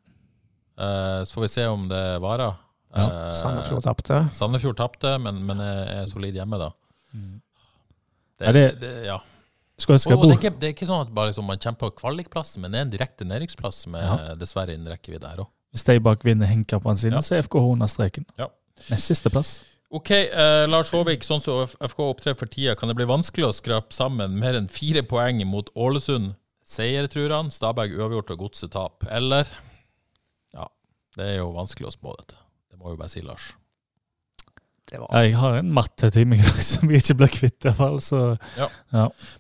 Eh, så får vi se om det varer. Eh, Sandefjord tapte. Sandefjord tapte, men, men er solid hjemme, da. Mm. Det, er det, det- ja. Og, skal og det, det er ikke sånn at liksom man kjemper på kvalikplassen, men det er en direkte nedrykksplass med Ja. dessverre innen rekkevidde her òg. Hvis de bak vinner hengekampene sine, Ja. så er FKH under streken. Ja. Nest siste plass. Ok, eh, Lars Håvik, sånn som FK opptrer for tida, kan det bli vanskelig å skrape sammen mer enn fire poeng mot Ålesund seier, tror han. Stabæk uavgjort og Godset tap. Eller? Ja, det er jo vanskelig å spå dette. Det må jo bare si Lars. Det var Ja, Jeg har en mattetime i dag som jeg ikke blir kvitt, i hvert fall. Så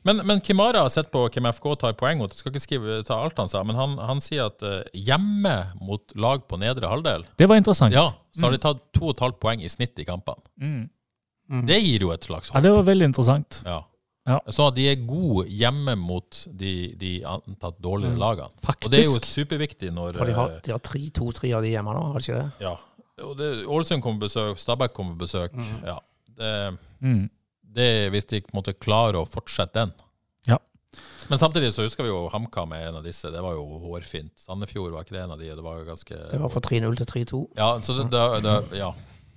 Men, men Kimara har sett på hvem FK tar poeng mot. Jeg skal ikke skrive, ta alt han sa, men han, han sier at eh, hjemme mot lag på nedre halvdel, det var interessant. ja, så har de tatt 2,5 poeng i snitt i kampene. Mm. Det gir jo et slags ja, håp. det var veldig interessant. Ja. Ja. Så de er gode hjemme mot de, de antatt dårligere Mm. lagene. Og det er jo superviktig når For de har, eh, de har tre, to-tre av de hjemme nå, har de ikke det? Ja. Ålesund kommer på besøk, Stabæk kommer på besøk. Ja. Det, Mm. det Hvis de på en måte klarer å fortsette den. Ja. Men samtidig så husker vi jo HamKam er en av disse. Det var jo hårfint. Sandefjord var ikke det en av de. Det var jo ganske Det var fra 3-0 til 3-2. Ja, så det, det, det ja.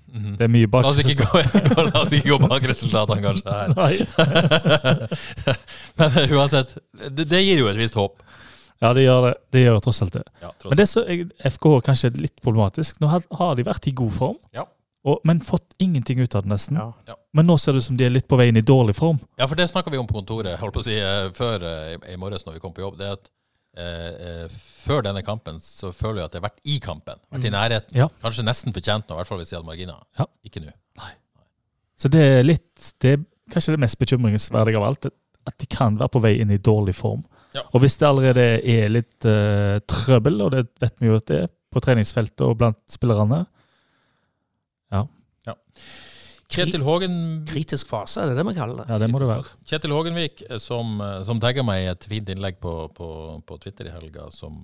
Mhm. Det er mye bak. La oss ikke gå, [LAUGHS] la oss ikke gå bak resultatene, kanskje, her. [LAUGHS] Men uansett, det, det gir jo et visst håp. Ja, det gjør det. Det gjør tross alt det. Ja, tross Men det er så, jeg- FKH kanskje er litt problematisk. Nå har, har de vært i god form. Ja. Og, men fått ingenting ut av det, nesten. Ja. Ja. Men nå ser det ut som de er litt på vei inn i dårlig form. Ja, for det snakka vi om på kontoret holdt på å si, eh, før eh, i, i morges når vi kom på jobb. det er at eh, eh, Før denne kampen så føler jeg at det har vært i kampen. Vært i nærheten. Ja. Kanskje nesten fortjent nå, i hvert fall hvis de hadde marginer. Ja. Ikke nå. Så det er litt Det er kanskje det mest bekymringsverdige av alt. At de kan være på vei inn i dårlig form. Ja. Og hvis det allerede er litt uh, trøbbel, og det vet vi jo at det er på treningsfeltet og blant spillerne Kjetil Hågen Kritisk fase, er det det vi kaller det? Ja, det må det være. Kjetil Hågenvik, eh, som, eh, som tagga meg i et fint innlegg på, på, på Twitter i helga, som,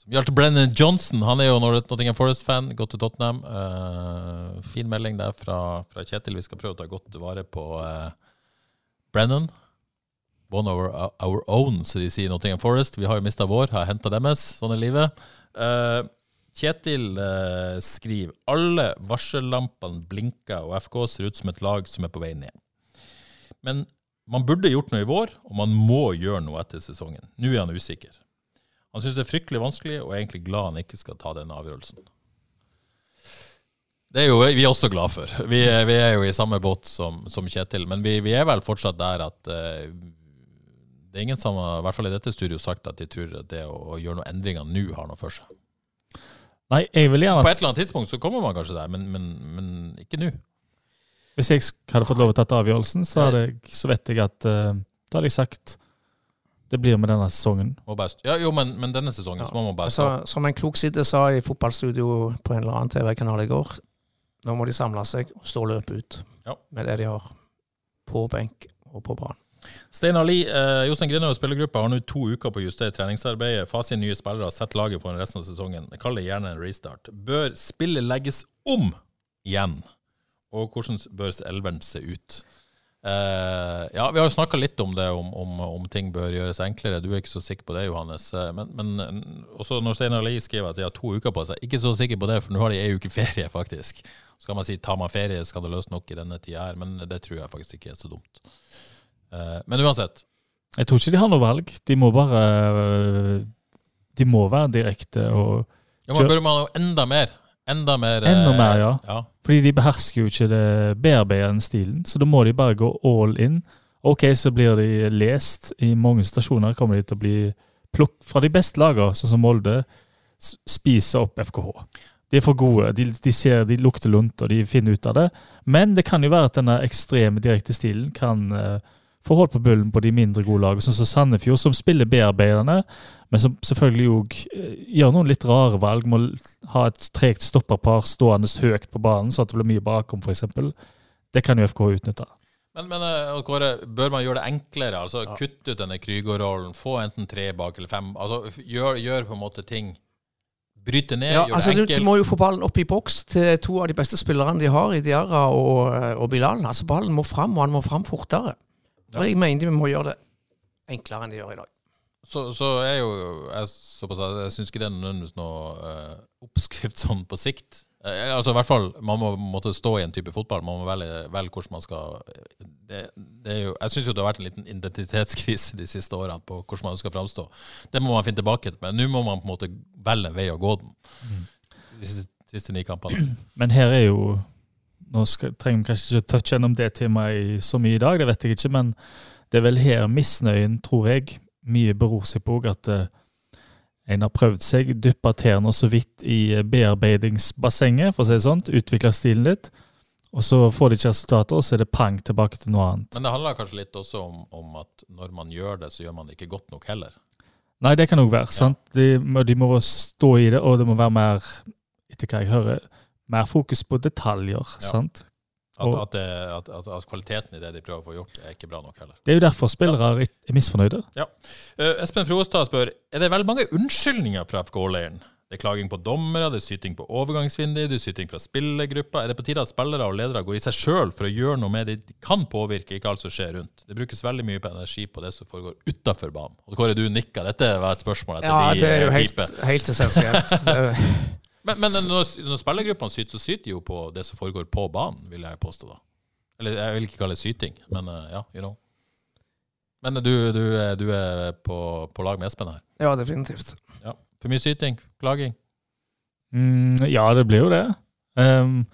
som gjaldt Brennan Johnson. Han er jo Nottingham Forest-fan, gått til Tottenham. Uh, fin melding der fra, fra Kjetil. Vi skal prøve å ta godt vare på uh, Brennan. One of our, our own, som de sier i Nottingham Forest. Vi har jo mista vår, har henta deres. Sånn er livet. Uh, Kjetil uh, skriver alle varsellampene blinker, og FK ser ut som et lag som er på vei ned. Men man burde gjort noe i vår, og man må gjøre noe etter sesongen. Nå er han usikker. Han syns det er fryktelig vanskelig, og er egentlig glad han ikke skal ta den avgjørelsen. Det er jo vi er også glad for. Vi vi er jo i samme båt som, som Kjetil, men vi, vi er vel fortsatt der at eh, det er ingen som har, i hvert fall i dette studio, sagt at de tror at det å, å gjøre noen endringer nå har noe for seg. Nei, jeg vil gjerne På et eller annet tidspunkt så kommer man kanskje der, men, men, men ikke nå. Hvis jeg hadde fått lov å tatt avgjørelsen, så, hadde jeg, så vet jeg at uh, Da hadde jeg sagt det blir med denne sesongen. Ja, jo, men, men denne sesongen så må man bare Altså, som en klok sitter sa i fotballstudio på en eller annen TV-kanal i går, nå må de samle seg og stå og løpe ut Ja. med det de har på benk og på banen. Steinar Lie, eh, Jostein Grinhaug og spillergruppa har nå to uker på å justere treningsarbeidet. Fase nye spillere, sett laget foran resten av sesongen. Kall det gjerne en restart. Bør spillet legges om igjen? Og hvordan bør elveren se ut? Eh, ja, Vi har jo snakka litt om det, om, om, om ting bør gjøres enklere. Du er ikke så sikker på det, Johannes. Eh, Men, men eh, også når Steinar Lie skriver at de har to uker på seg, ikke så sikker på det, for nå har de ei uke ferie, faktisk. Så kan man si tar man ferie, skal det løse nok i denne tida her, men det tror jeg faktisk ikke er så dumt. Eh, Men uansett, Jeg tror ikke de har noe valg. De må bare øh, De må være direkte og ja, men bør man jo enda mer? Enda mer, Enda eh, mer, ja. ja. Fordi de behersker jo ikke det bearbeidende stilen, så da må de bare gå all in. Ok, så blir de lest. I mange stasjoner kommer de til å bli plukk fra de beste lagene, sånn som Molde, spiser opp FKH. De er for gode. De, de ser, de lukter lunt, og de finner ut av det. Men det kan jo være at denne ekstreme direkte stilen kan eh, få hold på bullen på de mindre gode lagene, sånn som Sandefjord, som spiller bearbeidende, men som selvfølgelig òg gjør noen litt rare valg. Må ha et tregt stopperpar stående høyt på banen, så at det blir mye bakom, f.eks. Det kan jo FK utnytte. Men, men eh, Kåre, bør man gjøre det enklere? Altså Kutte ut denne Krygård-rollen, få enten tre bak eller fem. Altså Gjør, gjør på en måte ting Bryte ned, Ja, gjør altså, det enkelt. du må jo få ballen opp i boks til to av de beste spillerne de har, i Diarra og, og Bilal. Altså, ballen må fram, og han må fram fortere. Og jeg mener vi må gjøre det enklere enn de gjør i dag. Så, så er jo jeg såpass jeg syns ikke det er nødvendigvis noe eh, oppskrift sånn på sikt. Eh, altså i hvert fall, Man må måtte stå i en type fotball. Man må velge, velge hvordan man skal det, det er jo, Jeg syns jo det har vært en liten identitetskrise de siste årene på hvordan man skal framstå. Det må man finne tilbake til, men nå må man på en måte velge en vei å gå den. De siste, siste ni kampene. Men her er jo Nå skal, trenger vi kanskje ikke touche gjennom det temaet så mye i dag, det vet jeg ikke, men det er vel her misnøyen, tror jeg, mye beror seg på at eh, en har prøvd seg, dyppa tærne så vidt i eh, bearbeidingsbassenget, for å si det sånn, utvikla stilen litt, og så får de ikke resultater, og så er det pang tilbake til noe annet. Men det handler kanskje litt også om, om at når man gjør det, så gjør man det ikke godt nok heller. Nei, det kan òg være. sant? De, de må stå i det, og det må være mer, etter hva jeg hører, mer fokus på detaljer. sant? At, at, det, at, at, at kvaliteten i det de prøver å få gjort, er ikke bra nok heller. Det er jo derfor spillere er misfornøyde. Eh, Espen Frostad spør er det veldig mange unnskyldninger fra FK-leiren. Det er klaging på dommere, det er syting på overgangsvinduet, det er syting fra spillergruppa. Er det på tide at spillere og ledere går i seg sjøl for å gjøre noe med det de kan påvirke, ikke alt som skjer rundt? Det brukes veldig mye på energi på det som foregår utafor banen. Og Kåre, du nikka. Dette var et spørsmål etter Ja, de det er jo eh, helt, helt essensielt. [LAUGHS] Men, men når, når spillergruppene syter, så syter de jo på det som foregår på banen, vil jeg påstå. da. Eller jeg vil ikke kalle det syting, men eh, ja, you know. Men du, du, er- du er på, på lag med Espen her. Ja, definitivt. Ja. For mye syting, klaging. Mm, ja, det blir jo det. [LAUGHS] Um,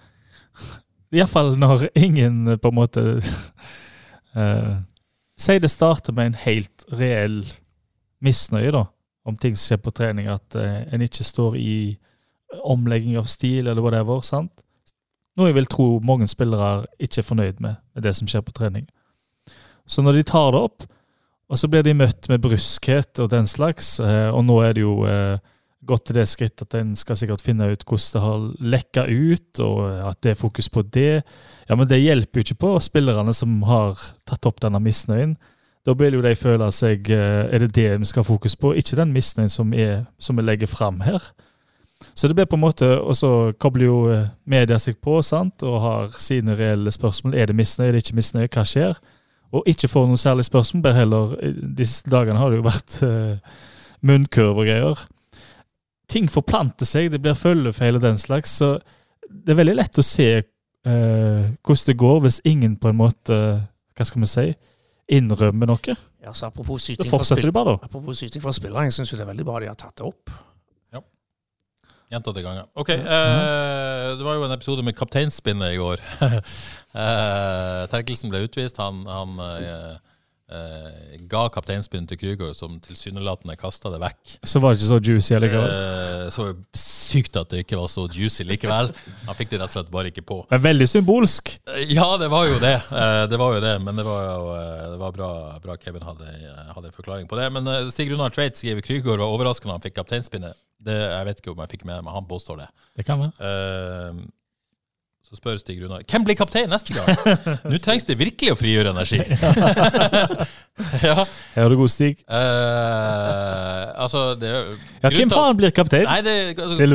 Iallfall når ingen eh, på en måte uh, [LAUGHS] Si det starter med en helt reell misnøye da, om ting som skjer på trening, at uh, en ikke står i omlegging av stil eller whatever. sant? Noe jeg vil tro mange spillere ikke er fornøyd med, med det som skjer på trening. Så når de tar det opp, og så blir de møtt med bruskhet og den slags, uh, og nå er det jo gått til det skritt at en skal sikkert finne ut hvordan det har lekka ut, og at det er fokus på det. Ja, Men det hjelper jo ikke på spillerne som har tatt opp denne misnøyen. Da vil jo de føle seg eh, Er det det vi skal ha fokus på, ikke den misnøyen som, er, som vi legger fram her? Så det blir på en måte, Og så kobler jo eh, media seg på sant, og har sine reelle spørsmål. Er det misnøye, er det ikke misnøye, hva skjer? Og ikke får noen særlige spørsmål, bare heller Disse dagene har det jo vært uh, munnkurv og greier ting forplanter seg, det blir følgefeil og den slags. Så det er veldig lett å se uh, hvordan det går hvis ingen på en måte Hva skal vi si? Innrømmer noe. Ja, så apropos syting bare, da. Apropos syting fra spillere, jeg syns det er veldig bra de har tatt det opp. Gjentatte ganger. OK. Uh, det var jo en episode med kapteinspinnet i går. [LAUGHS] eh, Terkelsen ble utvist. Han, han uh, Uh, ga kapteinspinnen til Krüger, som tilsynelatende kasta det vekk. Så var det ikke så juicy likevel? Uh, så sykt at det ikke var så juicy likevel. Han fikk det rett og slett bare ikke på. Men veldig symbolsk. Uh, ja, det var jo det. det var jo det, Men det var jo det var bra, bra Kevin hadde, hadde en forklaring på det. Men Stig Runar Tveit skriver Krüger var overraskende han fikk kapteinspinnet. Det, jeg vet ikke om jeg fikk med meg, han påstår det. Det kan være. Så spør Stig Runar hvem blir kaptein neste gang. Nå trengs det virkelig å frigjøre energi. [LAUGHS] ja. Her er du god, Stig. Uh, altså, det, ja, Hvem faen blir kaptein? Nei, det, det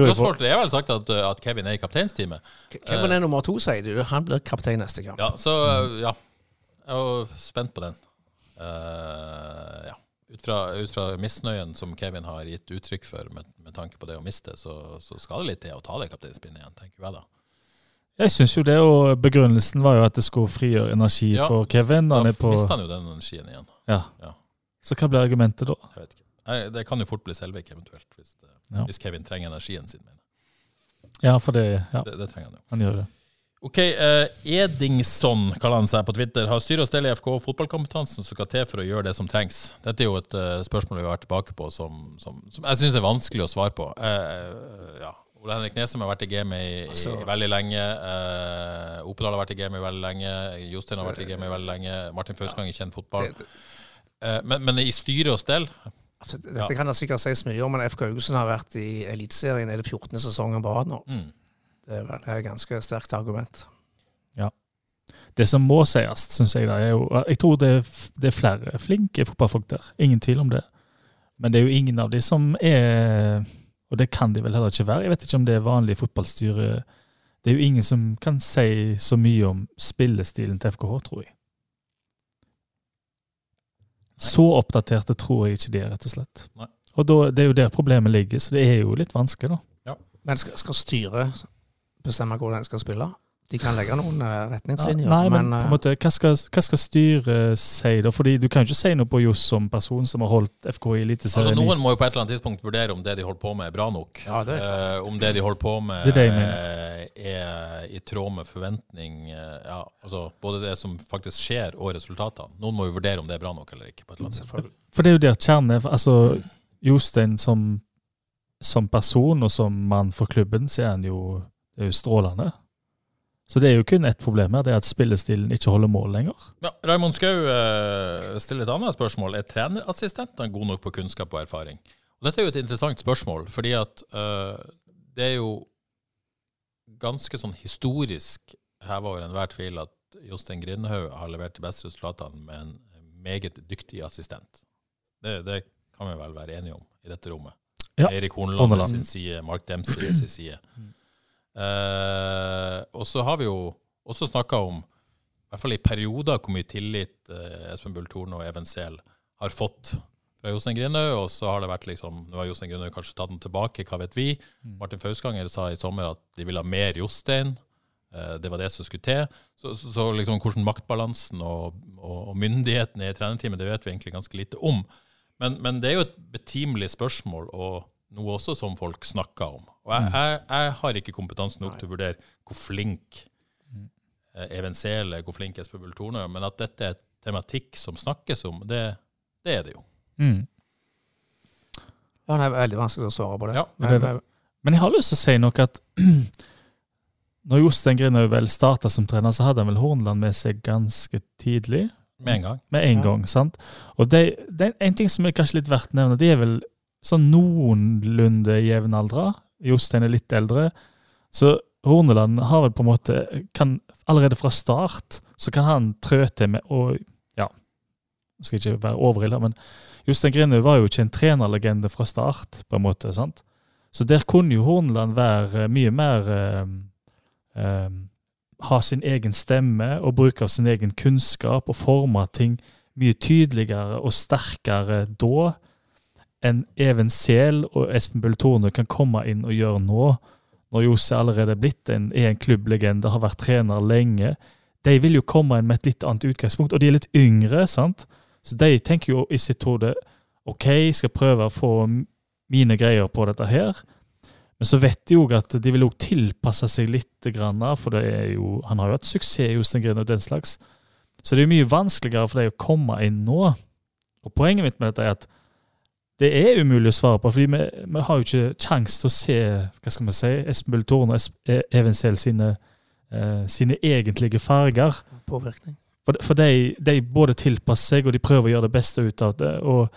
er vel sagt at, at, Kevin er i kapteinsteamet. Kevin er nummer to, sier du. Han blir kaptein neste gang. Ja, så ja. Jeg var spent på den. Uh, ja. Ut fra, ut fra, misnøyen som Kevin har gitt uttrykk for med, med tanke på det å miste, så, så skal det litt til å ta det kapteinspinnet igjen, tenker jeg da. Jeg syns jo det, og begrunnelsen var jo at det skulle frigjøre energi ja, for Kevin. Da på... mister han jo den energien igjen. Ja. ja. Så hva blir argumentet da? Jeg vet ikke. Nei, det kan jo fort bli Selvik eventuelt, hvis, det, ja. hvis, Kevin trenger energien sin. Ja, for det, ja. det, det trenger han jo. Han gjør det. Ok, eh, Edingsson kaller han seg på Twitter. Har styret og stell i FK fotballkompetansen som skal til for å gjøre det som trengs? Dette er jo et uh, spørsmål vi har vært tilbake på som, som, som jeg syns er vanskelig å svare på. Eh, ja, Ole Henrik Nesem har vært i gamet i, i, altså, veldig lenge. Uh, Opedal har vært i gamet veldig lenge. Jostein har vært i gamet veldig lenge. Martin Fauskang ja, kjent fotball. Uh, men, men, i styre og stell altså, Dette ja. kan det sikkert sies mye om, men FK Haugesund har vært i Eliteserien i det 14. sesongen på rad nå. Mm. Det er et ganske sterkt argument. Ja. Det som må sies, syns jeg, da, er jo Jeg tror det er, det er flere flinke fotballfolk der. Ingen tvil om det. Men det er jo ingen av de som er og det kan de vel heller ikke være. Jeg vet ikke om det er vanlig fotballstyre. Det er jo ingen som kan si så mye om spillestilen til FKH, tror jeg. Så oppdaterte tror jeg ikke de er, rett og slett. Nei. Og da, det er jo der problemet ligger, så det er jo litt vanskelig, da. Ja. Men skal, skal styret bestemme hvordan en skal spille? De kan legge noen eh, retningslinjer. Ja, nei, men, men, på en eh, måte, hva skal, hva skal styret si, da? Fordi Du kan jo ikke si noe på Johs som person som har holdt FK i Eliteserien. Altså, noen må jo på et eller annet tidspunkt vurdere om det de holder på med, er bra nok. Ja, det er. Uh, om det de holder på med, det det er, er, i tråd med forventning. ja, altså Både det som faktisk skjer, og resultatene. Noen må jo vurdere om det er bra nok eller ikke. på et eller annet tidspunkt. For det er jo der kjernen er. Altså, Jostein som, som person og som mann for klubben, så er han jo, er jo strålende. Så det er jo kun ett problem her, det er at spillestilen ikke holder mål lenger. Ja, Raymond Skau uh, stiller et annet spørsmål. Er trenerassistentene gode nok på kunnskap og erfaring? Og Dette er jo et interessant spørsmål, fordi at uh, det er jo ganske sånn historisk heva over enhver tvil at Jostein Grindhaug har levert de beste resultatene med en meget dyktig assistent. Det, det kan vi vel være enige om i dette rommet. Ja. Eirik Horneland sin side, Mark Dempsey sin side. Eh, og så har vi jo også snakka om, i hvert fall i perioder, hvor mye tillit eh, Espen Bull Thorne og Even Sehl har fått fra Jostein Grinaug. Og så har det vært liksom Nå har Jostein Grinaug kanskje tatt den tilbake, hva vet vi. Mm. Martin Fausganger sa i sommer at de ville ha mer Jostein. Eh, det var det som skulle til. Så, så, så liksom hvordan maktbalansen og, og, og myndigheten er i trenerteamet, det vet vi egentlig ganske lite om. Men, men, det er jo et betimelig spørsmål å noe også som folk snakker om. Og jeg, jeg, jeg har ikke kompetanse nok til å vurdere hvor flink eh, Even Sele, hvor flink Espen Bull Torne er, men at dette er tematikk som snakkes om, det, det er det jo. Mm. Ja, det er veldig vanskelig å svare på det. Ja, det er det. Men, Men jeg har lyst til å si noe at [CLEARS THROAT] når Jostein Grinhaug vel starta som trener, så hadde han vel Hornland med seg ganske tidlig. Med en gang. Med en Ja. gang, sant? Og det, det er en ting som er kanskje litt verdt å nevne, det er vel sånn noenlunde jevnaldra. Jostein er litt eldre. Så Horneland har vel på en måte kan Allerede fra start så kan han trø til med å Ja, jeg skal ikke være overilla, men Jostein Grinhaug var jo ikke en trenerlegende fra start, på en måte. sant? Så der kunne jo Horneland være mye mer eh, eh, Ha sin egen stemme og bruke av sin egen kunnskap og forme ting mye tydeligere og sterkere da enn Even Sehl og Espen Bull Torne kan komme inn og gjøre nå, når Jose allerede er blitt en, er en klubblegende, har vært trener lenge. De vil jo komme inn med et litt annet utgangspunkt, og de er litt yngre, sant? Så de tenker jo i sitt hode OK, jeg skal prøve å få mine greier på dette her. Men så vet de jo at de vil òg tilpasse seg litt, for jo, han har jo hatt suksess hos den og den slags. Så det er jo mye vanskeligere for dem å komme inn nå. Og poenget mitt med dette er at det er umulig å svare på, fordi vi, vi har jo ikke kjangs til å se hva skal man si, Espen Bull Torne og E- Even Sehl sine, eh, sine egentlige farger. påvirkning. For, for de, de både tilpasser seg, og de prøver å gjøre det beste ut av det. og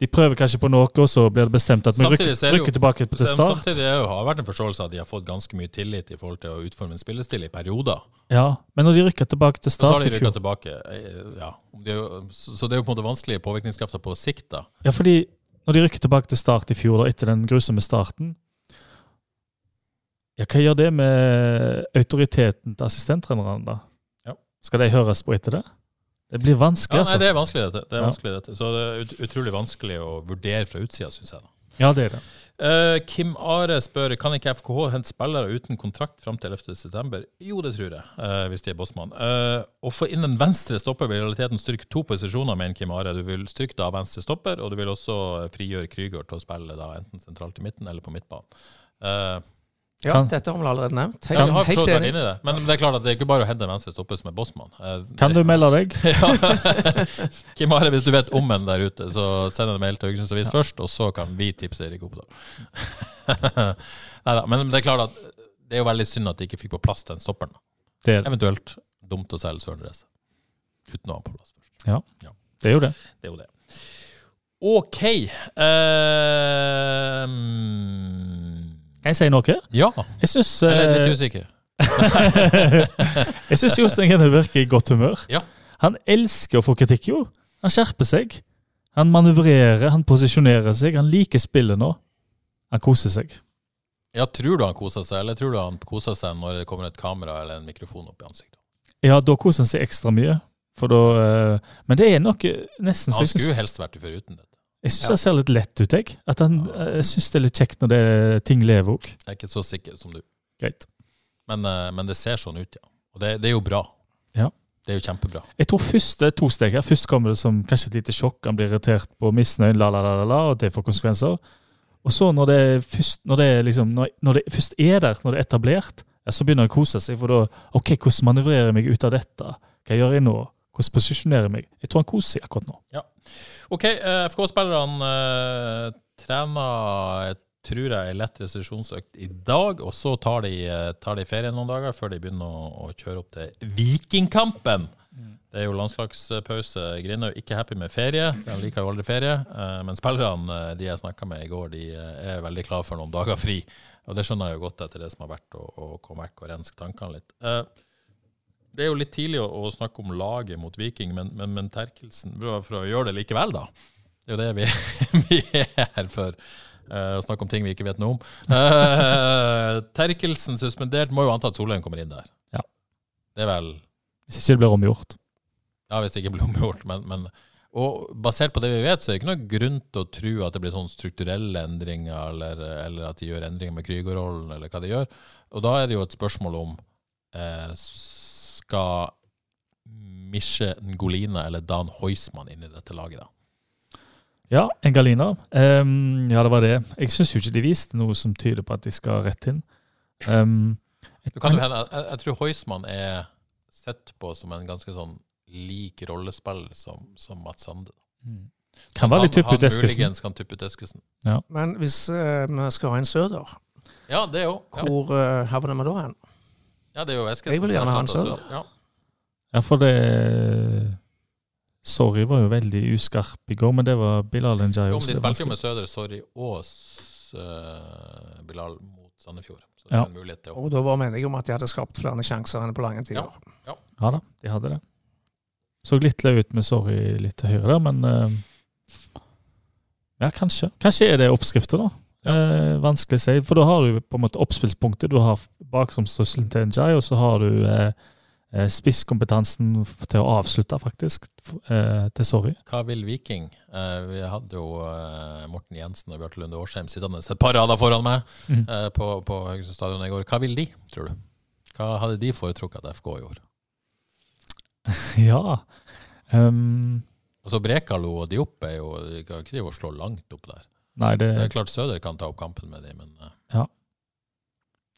De prøver kanskje på noe, og så blir det bestemt at vi rykker, så er det rykker tilbake til start. Samtidig er jo- har det vært en forståelse av at de har fått ganske mye tillit i forhold til å utforme en spillestil i perioder. Ja, Men når de rykker tilbake til Så har start de i fjor tilbake. eh, Ja. De er jo- Så så det er jo på en måte vanskelige påvirkningskrafter på sikt, da. Ja, fordi når de rykker tilbake til start i fjor, da, etter den grusomme starten Ja, hva gjør det med autoriteten til assistenttrenerne, da? Ja. Skal de høres på etter det? Det blir vanskelig, Ja, altså. nei, det er vanskelig, dette. Det er vanskelig, dette. Så det er ut utrolig vanskelig å vurdere fra utsida, syns jeg. da. Ja, det er det. Uh, Kim Are spør kan ikke FKH hente spillere uten kontrakt fram til 11.9. Jo, det tror jeg, uh, hvis de er bossmann. Uh, å få inn en venstre stopper vil i realiteten styrke to posisjoner, mener Kim Are. Du vil styrke da venstre stopper, og du vil også frigjøre Krüger til å spille da enten sentralt i midten eller på midtbanen. Ja, Kan- dette har vi allerede nevnt. ja, har helt enig. inne i det, men det er klart at det er ikke bare å hente en venstre stopper som er bossmann. Eh, Kan du melde deg? [LAUGHS] Kim Are, hvis du vet om en der ute, så send en mail til Haugesunds Avis først, og så kan vi tipse Erik Opedal. [LAUGHS] Nei da, men det er klart at det er jo veldig synd at de ikke fikk på plass den stopperen. Det er. Eventuelt dumt å selge Søren Reze uten å ha på plass først. Det er jo det. Det er jo det. OK. ehm, Kan jeg si noe? ja. Jeg syns eh, litt usikker. [LAUGHS] Jeg syns Jostein Grene virker i godt humør. Ja. Han elsker å få kritikk, jo. Han skjerper seg. Han manøvrerer, han posisjonerer seg. Han liker spillet nå. Han koser seg. Ja, Tror du han koser seg, eller tror du han koser seg når det kommer et kamera eller en mikrofon opp i ansiktet? Ja, da koser han seg ekstra mye. For da, eh, men det er nok nesten så Han skulle jo helst vært foruten dette. Jeg syns han ser litt lett ut, jeg. Han, eh, jeg syns det er litt kjekt når det, ting lever òg. Jeg er ikke så sikker som du. Greit. Men, eh, men det ser sånn ut, ja. Og det, det er jo bra. Ja. Det er jo kjempebra. Jeg tror første to steg her. Først kommer det som kanskje et lite sjokk. Han blir irritert på misnøyen, la, la, la, la, og det får konsekvenser. Og så når det, først, når, det liksom, når, når det først er der, når det er etablert, ja, så begynner han å kose seg. For da OK, hvordan manøvrerer jeg meg ut av dette? Hva gjør jeg nå? Hvordan posisjonerer jeg meg? Jeg tror han koser seg akkurat nå. OK, eh, FK-spillerne eh, trener tror jeg, er lett restriksjonsøkt i dag, og så tar de, eh, tar de ferie noen dager før de begynner å, å kjøre opp til Vikingkampen. Det er jo landslagspause. Grindhaug ikke happy med ferie. de liker jo aldri ferie. Men spillerne de jeg snakka med i går, de er veldig klare for noen dager fri. Og det skjønner jeg jo godt etter det som har vært, å, å komme vekk og renske tankene litt. Det er jo litt tidlig å, å snakke om laget mot Viking, men, men, men Terkelsen for, for å gjøre det likevel, da. Det er jo det vi, [LAUGHS] vi er her for. Uh, snakke om ting vi ikke vet noe om. Uh, Terkelsen suspendert, må jo anta at Solheim kommer inn der. Ja. Det er vel Hvis ikke det blir omgjort. Ja, hvis det ikke blir omgjort. Men, men, og basert på det vi vet, så er det ikke noe grunn til å tro at det blir sånne strukturelle endringer, eller, eller at de gjør endringer med Krüger-rollen, eller hva de gjør. Og da er det jo et spørsmål om eh, skal Misje Ngolina eller Dan Heusmann inn i dette laget, da? Ja, Engalina. Um, ja, det var det. Jeg syns jo ikke de viste noe som tyder på at de skal rett inn. Um, Du kan jo hende, jeg, jeg tror Heusmann er sett på som en ganske sånn lik rollespill som, som Mats Sande. Mm. kan være litt Han- tupp ut Eskesen. kan tuppe ut Eskesen. Men hvis uh, vi skal ha en Søder, Ja, det jo. Ja. hvor uh, havner vi da hen? Ja, det er jo Eskesen. Jeg vil gjerne ha han sjøl. Ja. Ja, for det Sorry var jo veldig uskarp i går, men det var Bilal Njay Jo, også. men de spilte jo med Søder, Sorry og eh, Bilal mot Sandefjord. Så det Ja. er en mulighet til å Og da var meningen om at de hadde skapt flere sjanser enn på lange tider. Ja. Ja da, de hadde det. Så litt løy ut med Sorry litt til høyre der, men uh, Ja, kanskje. Kanskje er det oppskrifta, da. Eh, vanskelig å si. For da har du på en måte oppspillspunktet. Du har bakromstrusselen til Njay, og så har du eh, eh, spisskompetansen til å avslutte, faktisk, eh, til Sorry. Hva vil Viking? Eh, vi hadde jo eh, Morten Jensen og Bjarte Lunde Årsheim sittende et par rader foran meg mm. eh, på, på Haugesund stadion i går. Hva vil de, tror du? Hva hadde de foretrukket at FK gjorde? ja. Um, Altså Brekalo og Diop er jo De kan ikke drive og slå langt opp der. Nei, det, Det er klart Søder kan ta opp kampen med dem, men eh, Ja.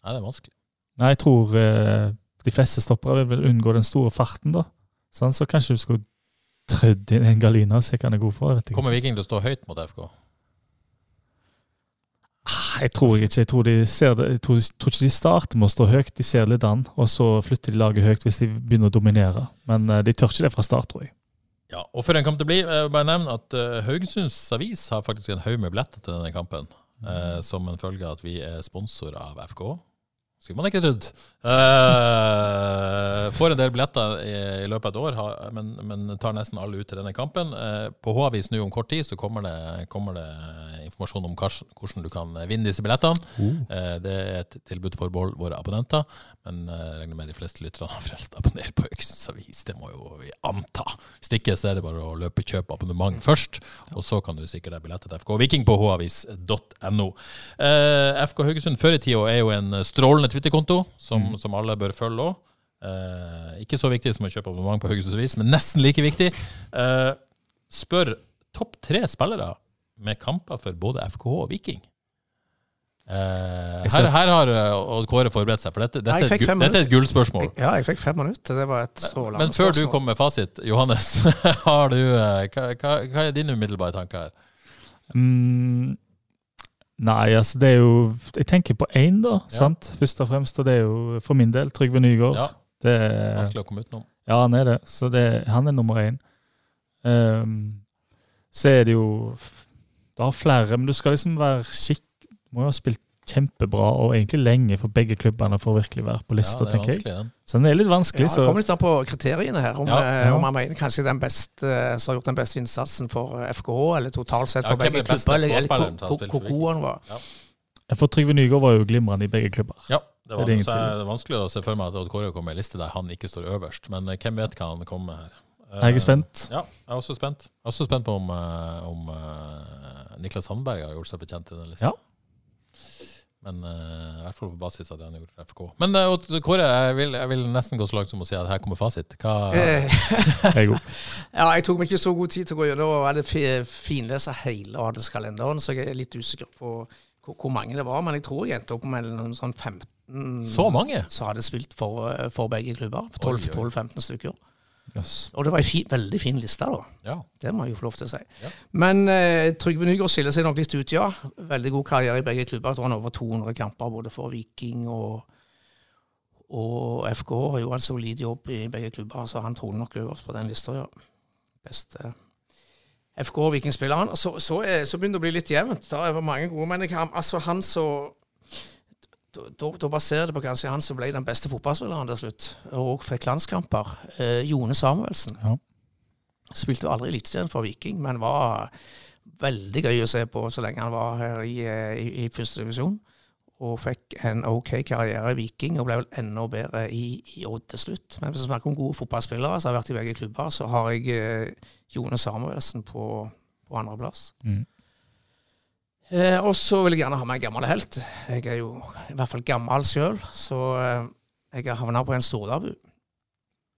Nei, det er vanskelig. nei, jeg tror eh, de fleste stoppere vil unngå den store farten, da. Sånn, så kanskje du skulle trødd inn en Galina og se hva han er god for. Kommer Viking til å stå høyt mot FK? Jeg tror ikke. Jeg tror, de ser det, jeg tror, jeg tror ikke de starter med å stå høyt. De ser litt an, og så flytter de laget høyt hvis de begynner å dominere. Men eh, de tør ikke det fra start, tror jeg. Ja, og for en kamp det blir, vil bare nevne at uh, Haugesunds Avis har faktisk en haug med billetter til denne kampen. Uh, som en følge av at vi er sponsor av FK. Skulle man ikke trodd. Uh, får en del billetter i, i løpet av et år, har- men, men tar nesten alle ut til denne kampen. Uh, på H-avis nå om kort tid så kommer det, kommer det informasjon om hva- hvordan du kan vinne disse billettene. Uh. det er et tilbud for våre abonnenter, men jeg regner med de fleste lytterne har frelst abonner på Haugesunds Avis. Det må jo vi anta. Hvis ikke så er det bare å løpe kjøpe abonnement først, og så kan du sikre deg billett til FK. Viking på havis.no. FK Haugesund før i tida er jo en strålende Twitter-konto, som, som alle bør følge òg. Eh, ikke så viktig som å kjøpe abonnement på Haugesunds Avis, men nesten like viktig. Eh, spør topp tre spillere med kamper for både FKH og Viking. Eh, her, her har eh, Odd Kåre forberedt seg, for dette, dette, Nei, er, dette er et gullspørsmål. Ja, jeg fikk fem minutter. Det var et strålende Men før du kom kommer med fasit, Johannes, [LAUGHS] har du, eh, hva, hva, hva er dine umiddelbare tanker her? Mm, nei, altså det er jo Jeg tenker på én, da. Ja. sant? Først og fremst. Og det er jo for min del Trygve Nygaard. Ja, Det er, vanskelig å komme utenom. ja, han er det. Så det, han er nummer én. Um, så er det jo Du har flere, men du skal liksom være skikk... Du må jo ha spilt kjempebra og egentlig lenge for begge klubbene for å virkelig være på Ja, lista, det er tenker jeg. Så den er litt vanskelig. Ja, det kommer litt an på kriteriene her. Om, Ja, eh, ja. om man mener kanskje den beste eh, som har gjort den beste innsatsen for FKH, eller totalt sett for begge klubber, eller, eller hvor- god han var. For Trygve Nygaard var jo glimrende i begge klubber. Ja, det, var, Det er det er vanskelig å se for meg at Odd Kåre kommer med en liste der han ikke står øverst. Men eh, hvem vet hva han kommer med her. Jeg er spent. Ja, jeg er også spent. Jeg er også spent på om, om Niklas Sandberg har gjort seg fortjent til den listen. Ja. Men uh, i hvert fall på basis av det han gjorde for FK. Men uh, Kåre, jeg vil, jeg vil nesten gå så langt som å si at her kommer fasit. Hva, Eh, [LAUGHS] er god. [LAUGHS] ja, jeg tok meg ikke så god tid til å gå gjennom og hadde fi- finlese hele adelskalenderen, så jeg er litt usikker på hvor, hvor mange det var. Men jeg tror jeg endte opp med noen sånn 15 så mange? Så hadde spilt for, eh, for begge klubber. Oi, oi. 12-15 stykker. Yes. Og det var en fi, veldig fin liste, da. Ja. Det må jeg jo få lov til å si. Ja. Men eh, Trygve Nygaard skiller seg nok litt ut, ja. Veldig god karriere i begge klubber. Jeg tror han har over 200 kamper både for Viking og, og FK. Har jo en solid jobb i begge klubber, så han troner nok øverst på den lista, ja. Beste FK og Vikingspilleren. Så, så, er- så begynner det å bli litt jevnt. Det er mange gode, men jeg altså han så da, da, baserer det på kanskje han som ble den beste fotballspilleren til slutt, og fikk landskamper. Eh, Jone Samuelsen. Ja. Spilte aldri Eliteserien for Viking, men var veldig gøy å se på så lenge han var her i, eh, i, i første divisjon. Og fikk en OK karriere i Viking, og ble vel enda bedre i, i Odd til slutt. Men hvis vi snakker om gode fotballspillere som har vært i begge klubber, så har jeg eh, Jone Samuelsen på, på andreplass. Mm. Eh, og så vil jeg gjerne ha meg en gammel helt. Jeg er jo i hvert fall gammel sjøl, så eh, jeg har havna på en stordabu.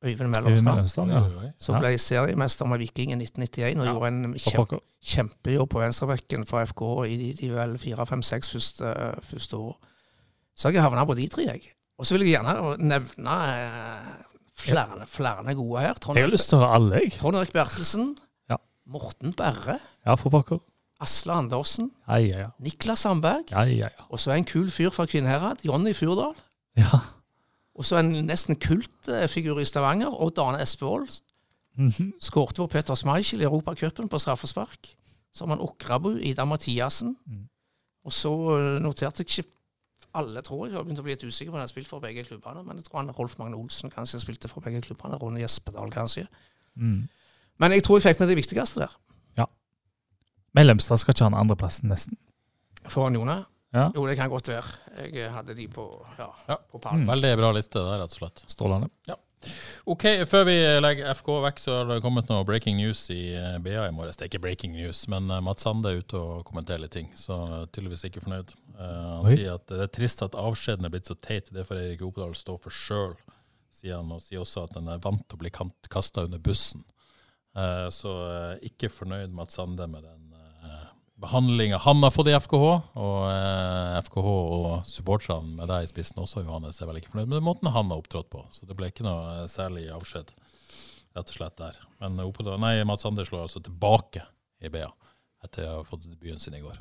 Øyvind Mellomstad. Ja. Som ble seriemester med Viking i 1991 og Ja, gjorde en kjempe, kjempejobb på venstrebekken for FK i de, de vel fire, fem, seks første, første år. Så jeg havna på de tre, jeg. Og så vil jeg gjerne nevne eh, flere, flere gode her. Trond Jeg har lyst til å høre alle, jeg. Trond Erik Bertelsen. Ja. Morten Berre. Ja, for pokker. Asle Andersen. Ja, ja, ja. Niklas Sandberg. ja, ja, ja. Og så en kul fyr fra Kvinnherad. Jonny Furdal. ja. Og så en nesten kultfigur i Stavanger. Odd Arne Espevold. Mhm. Skårte på Peter Schmeichel i Europacupen på straffespark. Så har man Okrabu, Ida Mathiassen. Mm. Og så eh, noterte jeg ikke alle, tror jeg. Jeg har begynt å bli litt usikker på om han har spilt for begge klubbene. Men jeg tror han Rolf Magne Olsen kanskje spilte for begge klubbene. Ronny Jespedal, kanskje. Mm. Men jeg tror jeg fikk med det viktigste der. Mellomstad skal ikke ha den andreplassen, nesten. Foran Jone. Ja. Jo, det kan godt være. Jeg hadde de på, ja, Ja. på pallen. Mm. Veldig bra liste der, rett og slett. Strålende. Ja. Ok, Før vi legger FK vekk, så har det kommet noe breaking news i eh, BA i morges. Det er ikke breaking news, men eh, Mats Sande er ute og kommenterer litt ting, så tydeligvis ikke fornøyd. Eh, han Oi. sier at det er trist at avskjeden er blitt så teit. Det får Erik Opedal stå for sjøl, sier han. Og sier også at han er vant til å bli kasta under bussen. Eh, så eh, ikke fornøyd Mats Sande med den behandlinga han har fått i FKH. Og eh, FKH og supporterne med deg i spissen også, Johannes, er vel ikke fornøyd med måten han har opptrådt på. Så det ble ikke noe eh, særlig avskjed, rett og slett der. Men Opedal, nei, Mats Anders slår altså tilbake i BA etter å ha fått debuten sin i går.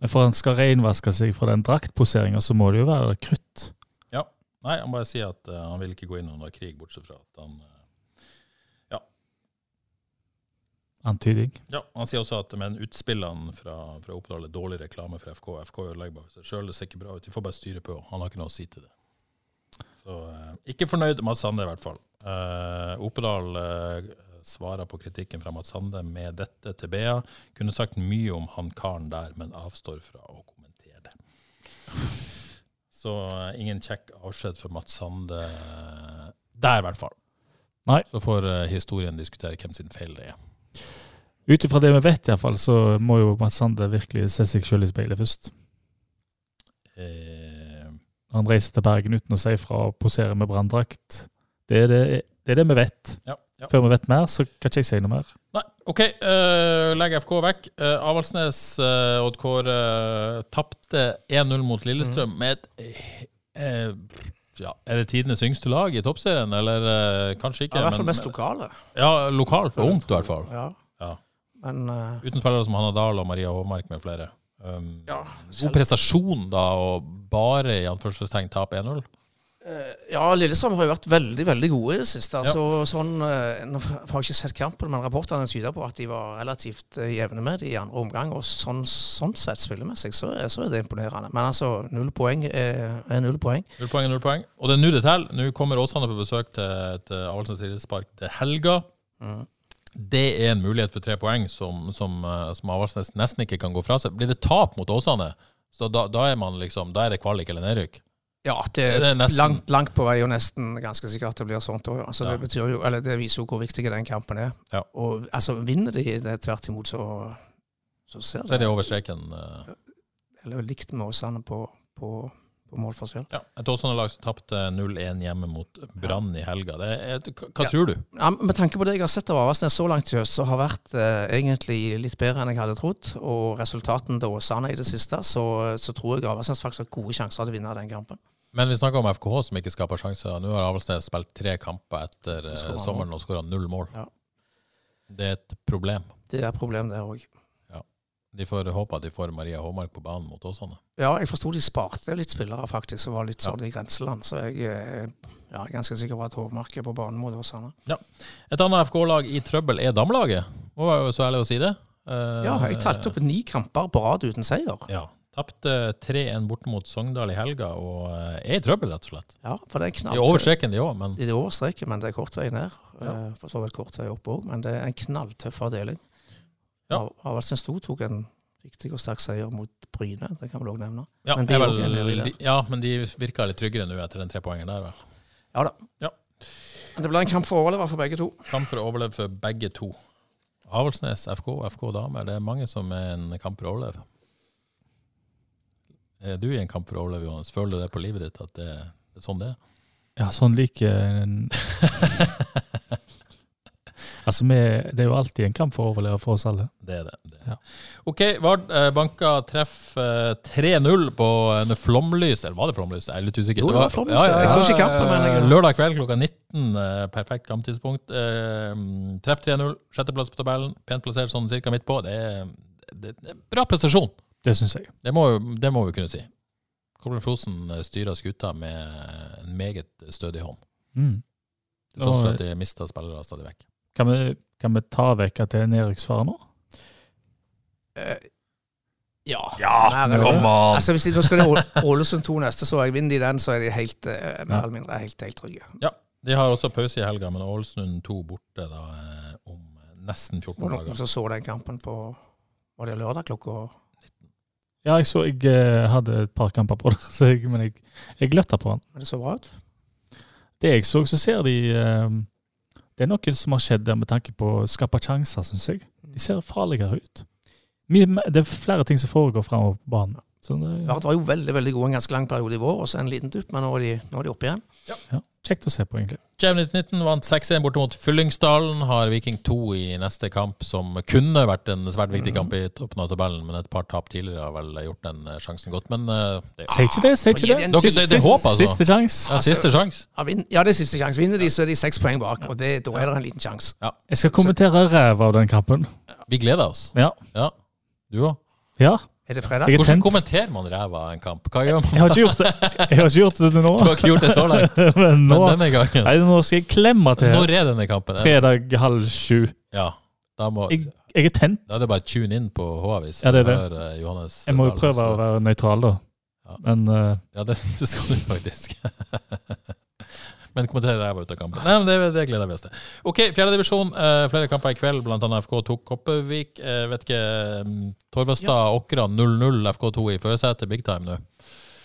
Men for han skal reinvaske seg fra den draktposeringa, så må det jo være krutt. Ja. Nei, han bare sier at uh, han vil ikke gå inn under krig, bortsett fra at han eh, Antyding. Ja, Han sier også at med utspillene fra, fra Oppdal er dårlig reklame for FK. FK ødelegger bare seg sjøl, det ser ikke bra ut. De får bare styre på. Han har ikke noe å si til det. Så eh, ikke fornøyd Mats Sande, i hvert fall. Eh, Opedal eh, svarer på kritikken fra Mats Sande med dette til BA. Kunne sagt mye om han karen der, men avstår fra å kommentere det. Så eh, ingen kjekk avskjed for Mats Sande eh, der, i hvert fall. Nei. Så får historien diskutere hvem sin feil det er. Ut ifra det vi vet, i hvert fall, så må jo Mats Sande virkelig se seg sjøl i speilet først. Eh, han reiser til Bergen uten å si fra og poserer med branndrakt. Det, det, det er det vi vet. ja, ja. Før vi vet mer, så kan ikke jeg si noe mer. Nei, OK. Uh, legg FK vekk. Uh, Avaldsnes, uh, Odd Kåre, uh, tapte 1-0 mot Lillestrøm med et eh, ja, Er det tidenes yngste lag i toppserien, eller eh, kanskje ikke? Ja, I hvert fall men- mest lokale. Ja, lokalt og ungt, i hvert fall. Ja. Ja. Men uh, Uten spillere som Hanna Dahl og Maria Hovmark med flere. Um, ja, god prestasjon, da, og bare i anførselstegn tape 1-0. Eh, ja, Lillestrøm har jo vært veldig veldig gode i det siste. Altså, sånn, eh, nå har jeg ikke sett kampen, men rapportene tyder på at de var relativt eh, jevne med det i andre omgang. Og sånn, sånn sett spillemessig så, så er det imponerende. Men altså, null poeng er, er null poeng. Null poeng, er null poeng. Og det er nå det teller. Nå kommer Åsane på besøk til, til Avaldsnes idrettspark til helga. Mm. Det er en mulighet for tre poeng som, som, som Avaldsnes nesten ikke kan gå fra seg. Blir det tap mot Åsane, så da, da er man liksom, da er det kvalik eller nedrykk. Ja, det Det er er nesten- langt, langt på vei, og nesten ganske sikkert at det blir sånt òg. Altså, Ja. det, jo, eller det viser jo hvor viktig den kampen er. Ja. Og altså, vinner de det tvert imot, så, så ser Så er det det over streken. Uh... eller likt med Åsane på, på, på målforskjell. Ja. Et Åsane-lag som tapte 0-1 hjemme mot Brann i helga. Det er, hva hva Ja. tror du? Ja, med tanke på det jeg har sett av Avaldsnes så langt i høst, så har vært eh, egentlig litt bedre enn jeg hadde trodd. Og resultatene til Åsane i det siste, så, så tror jeg Avaldsnes faktisk har gode sjanser til å vinne den kampen. Men vi snakker om FKH som ikke skaper sjanser. Nå har Avaldsnes spilt tre kamper etter eh, sommeren og skåra null mål. Ja. Det er et problem. Det er et problem det òg. De får håpe at de får Maria Håmark på banen mot Åsane. Ja, jeg forsto de sparte litt spillere faktisk, som var litt Ja. sånn i grenseland. Så jeg eh, ja, er ganske sikker på at Håmark er på banen mot Åsane. Et annet FK-lag i trøbbel er damelaget. Må være jo så ærlig å si det. Uh, Ja, jeg talte opp ni kamper på rad uten seier. Ja. Tapte 3-1 borte mot Sogndal i helga og eh, er i trøbbel, rett og slett. Ja, for det er De knall. er over streken, de òg, men Det er over streken, men det er kort vei ned. Ja. For så vidt kort vei opp òg, men det er en knalltøff avdeling. Ja. Av- Avaldsnes 2 tok en viktig og sterk seier mot Bryne, det kan vi òg nevne. ja, Men de vel, de, ja, men de virker litt tryggere nå etter den trepoengeren der, vel. Ja da. Ja. Men det blir en kamp for å overleve for begge to. Kamp for å overleve for begge to. Avaldsnes, FK, FK damer. Det er mange som er en kamp for å overleve. Er du i en kamp for å overleve, Johannes? Føler du det på livet ditt at det, det er sånn det er? Ja, sånn like en [LAUGHS] Altså, vi, det er jo alltid en kamp for å overleve for oss alle. Det er det. det. er. Ja. OK, Vard eh, banka treff eh, 3-0 på en flomlys. Eller var det flomlys? Jeg er litt usikker. Jo, det var flomlys. Jeg så ikke kampen, men jeg- eh, Lørdag kveld klokka 19. eh, perfekt kamptidspunkt. Eh, treff 3-0. Sjetteplass på tabellen. Pent plassert sånn cirka midt på. Det er, det, er bra prestasjon. Det syns jeg. Det må, det må vi kunne si. Kolbjørn Fosen eh, styrer skuta med en meget stødig hånd. Mm. Til tross for at de mister spillere stadig vekk. Kan vi, kan vi ta vekk at det er nedrykksfare nå? Uh, ja. Ja, Mer eller come Altså, hvis de, nå skal til Ålesund 2 neste, så jeg vinner de den, så er de helt, uh, mer Ja. eller mindre helt, helt trygge. De har også pause i helga, men Ålesund 2 borte da, eh, om nesten 14 Og noen dager. som så den kampen på Var det lørdag klokka Ja, jeg så jeg eh, hadde et par kamper på det, [LAUGHS] så jeg, men jeg, jeg gløtta på den. Men det så bra ut? Det jeg så, så ser de eh, Det er noe som har skjedd der med tanke på å skape sjanser, syns jeg. De ser farligere ut. Det er flere ting som foregår framover på banen. Så det, Vard var jo veldig veldig god en ganske lang periode i vår, og så en liten dupp, men nå er de, nå er de oppe igjen. ja, kjekt å se på, egentlig. Kjev 1919 vant 6-1 borte mot Fyllingsdalen. Har Viking 2 i neste kamp, som kunne vært en svært viktig kamp i toppen av tabellen, men et par tap tidligere har vel gjort den eh, sjansen godt. Men det Si ikke det, si ikke det. Dere- det- det er håp, altså. Siste sjanse. ja, siste sjanse. Ja, det er siste sjanse. Vinner de, så er de seks poeng bak, og det, da er det en liten sjanse. Jeg skal kommentere ræva av den kampen. Vi gleder oss. Ja. Ja. Du òg? ja. Er det fredag? Hvordan tent. kommenterer man ræva av en kamp? Hva gjør man? Jeg har ikke gjort det Jeg har ikke gjort det nå. Du har ikke gjort det så langt, [LAUGHS] Men nå, men denne gangen nei, nå skal jeg klemme til Når er denne kampen? fredag halv sju. Ja, da, må, Jeg, jeg er tent. da er det bare å tune inn på H-avis. Ja, det er det. eh, Johannes Jeg må jo prøve å være nøytral, da. Ja. Men uh, Ja, det, [LAUGHS] det skal du faktisk. Men kommenterer jeg var ut av kampen. Nei, men det, det gleder vi oss til. Ok, fjerdedivisjon. Uh, flere kamper i kveld, annet FK tok Kopervik. Uh, vet ikke Torvestad, Torvastad Åkra 0-0, FK2 i førersetet. Big time nå.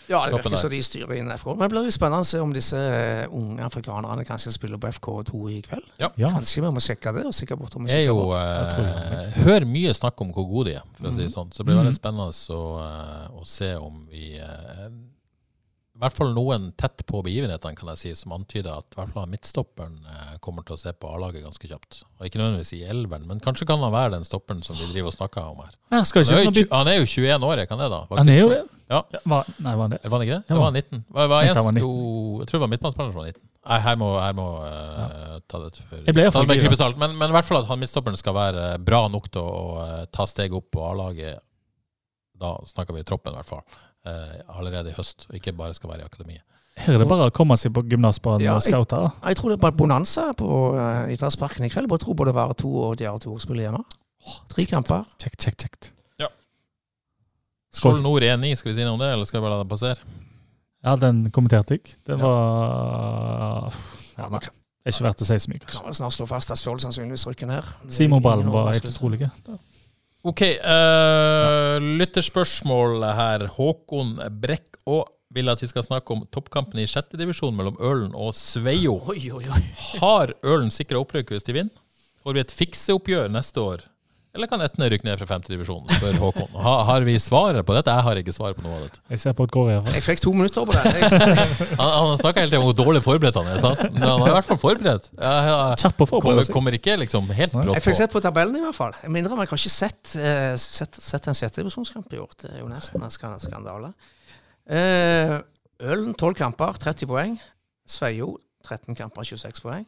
Ja, det virker så som de styrer inn FK. Men det blir litt spennende å se om disse eh, unge afrikanerne kanskje spiller på FK2 i kveld. ja. Kanskje vi må sjekke det, og sikkert bort om vi Jeg sjekker jo. Jeg Hører mye snakk om hvor gode de er, for å si det Mhm. sånn. Så det blir veldig Mhm. spennende å, eh, å se om vi eh, I hvert fall noen tett på begivenhetene, kan jeg si, som antyder at i hvert fall midtstopperen eh, kommer til å se på A-laget ganske kjapt. Og ikke nødvendigvis i elveren, men kanskje kan han være den stopperen som vi driver og snakker om her. Han er, jo, han er jo 21 år, kan det da? Han er jo det. Ja. Ja, var, nei, var han det? Var han ikke det? Ja. Det var 19. Var, var Jeg jeg tror det var midtmannsspilleren som var 19. Nei, her må, her må eh, ta det for Jeg ble ta det med salt. Men, men i hvert fall at han midtstopperen skal være eh, bra nok til å uh, ta steg opp på A-laget. Da snakker vi troppen, i hvert fall. Eh, allerede i høst, og ikke bare skal være i akademiet. Her er det bare å komme seg på gymnasbanen Ja, og scoute. da. Jeg tror det er bare bonanza på uh, idrettsparken i kveld. Jeg tror både være to og Diare 2 spiller hjemme. Tre kamper. Kjekt, kjekt, kjekt. Ja. Skål. Nord 1-9, skal vi si noe om det, eller skal vi bare la det passere? Ja, den kommenterte jeg. Det var ja, nei, Det er ikke verdt å si så mye. Kan vel snart slå fast at Skjold sannsynligvis rykker ned. Simon Ballen var helt utrolig. utrolig. Ok, uh, lytterspørsmål her. Håkon Brekk og vil at vi skal snakke om toppkampen i sjette divisjon mellom Ølen og Sveio. Oi, oi, oi. Har Ølen sikra opprykk hvis de vinner? Får vi et fikseoppgjør neste år? Eller kan Etne rykke ned fra femte divisjon? spør Håkon. Ha, har vi svaret på dette? Jeg har ikke svaret på noe av dette. Jeg ser på et hvert fall. Jeg fikk to minutter på det. Jeg, [LAUGHS] Han, han snakka hele tiden om hvor dårlig forberedt han er, sant? men han er i hvert fall forberedt. Kjapp å kommer, kommer ikke liksom helt brått på. jeg fikk sett på tabellen i hvert fall. Jeg minner om jeg har ikke sett, eh, sett, sett en sjettedivisjonskamp i år. Det er jo nesten en skan- skandale. Eh, Ølen 12 kamper, 30 poeng. Sveio 13 kamper, 26 poeng.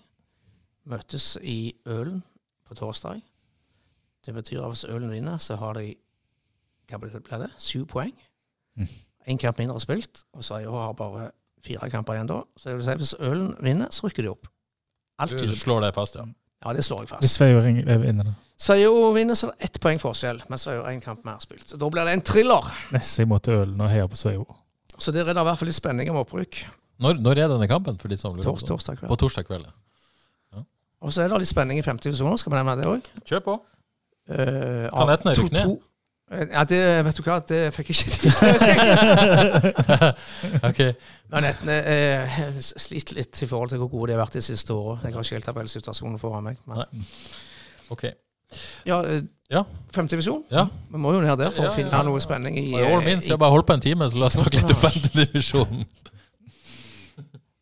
Møtes i Ølen på torsdag. Det betyr at hvis Ølen vinner, så har de hva blir det, sju poeng. Mm. Én kamp mindre spilt, og Sverige har bare fire kamper igjen da. Så det vil si hvis Ølen vinner, så rykker de opp. Alt Du slår det fast, ja. Ja, det slår jeg fast. Hvis Sveio vinner da? Sveio vinner, så er det ett poeng forskjell, mens Sveio har én kamp mer spilt. Så da blir det en thriller. Neste jeg Ølen og heie på Sveio. Så der er det i hvert fall litt spenning om opprykk. Når, når er denne kampen? for de som lurer på torsdag På kveld. torsdag kveld. ja. Og så er det litt spenning i femte divisjon, skal vi nevne det òg. Kjør på. Uh, Kan Etne rykke ned? Ja, det vet du hva, det fikk jeg ikke tid til. [LAUGHS] ok. Men Etne eh, sliter litt i forhold til hvor gode de har vært de siste året. Jeg har ikke helt tabellsituasjonen foran meg. Men, Ok. ja, eh, Ja. Femtedivisjon. Ja. Vi må jo ned der for Ja, å finne ja. noe spenning i, I all minst. Jeg har bare holdt på en time, så la oss snakke litt om femtedivisjonen.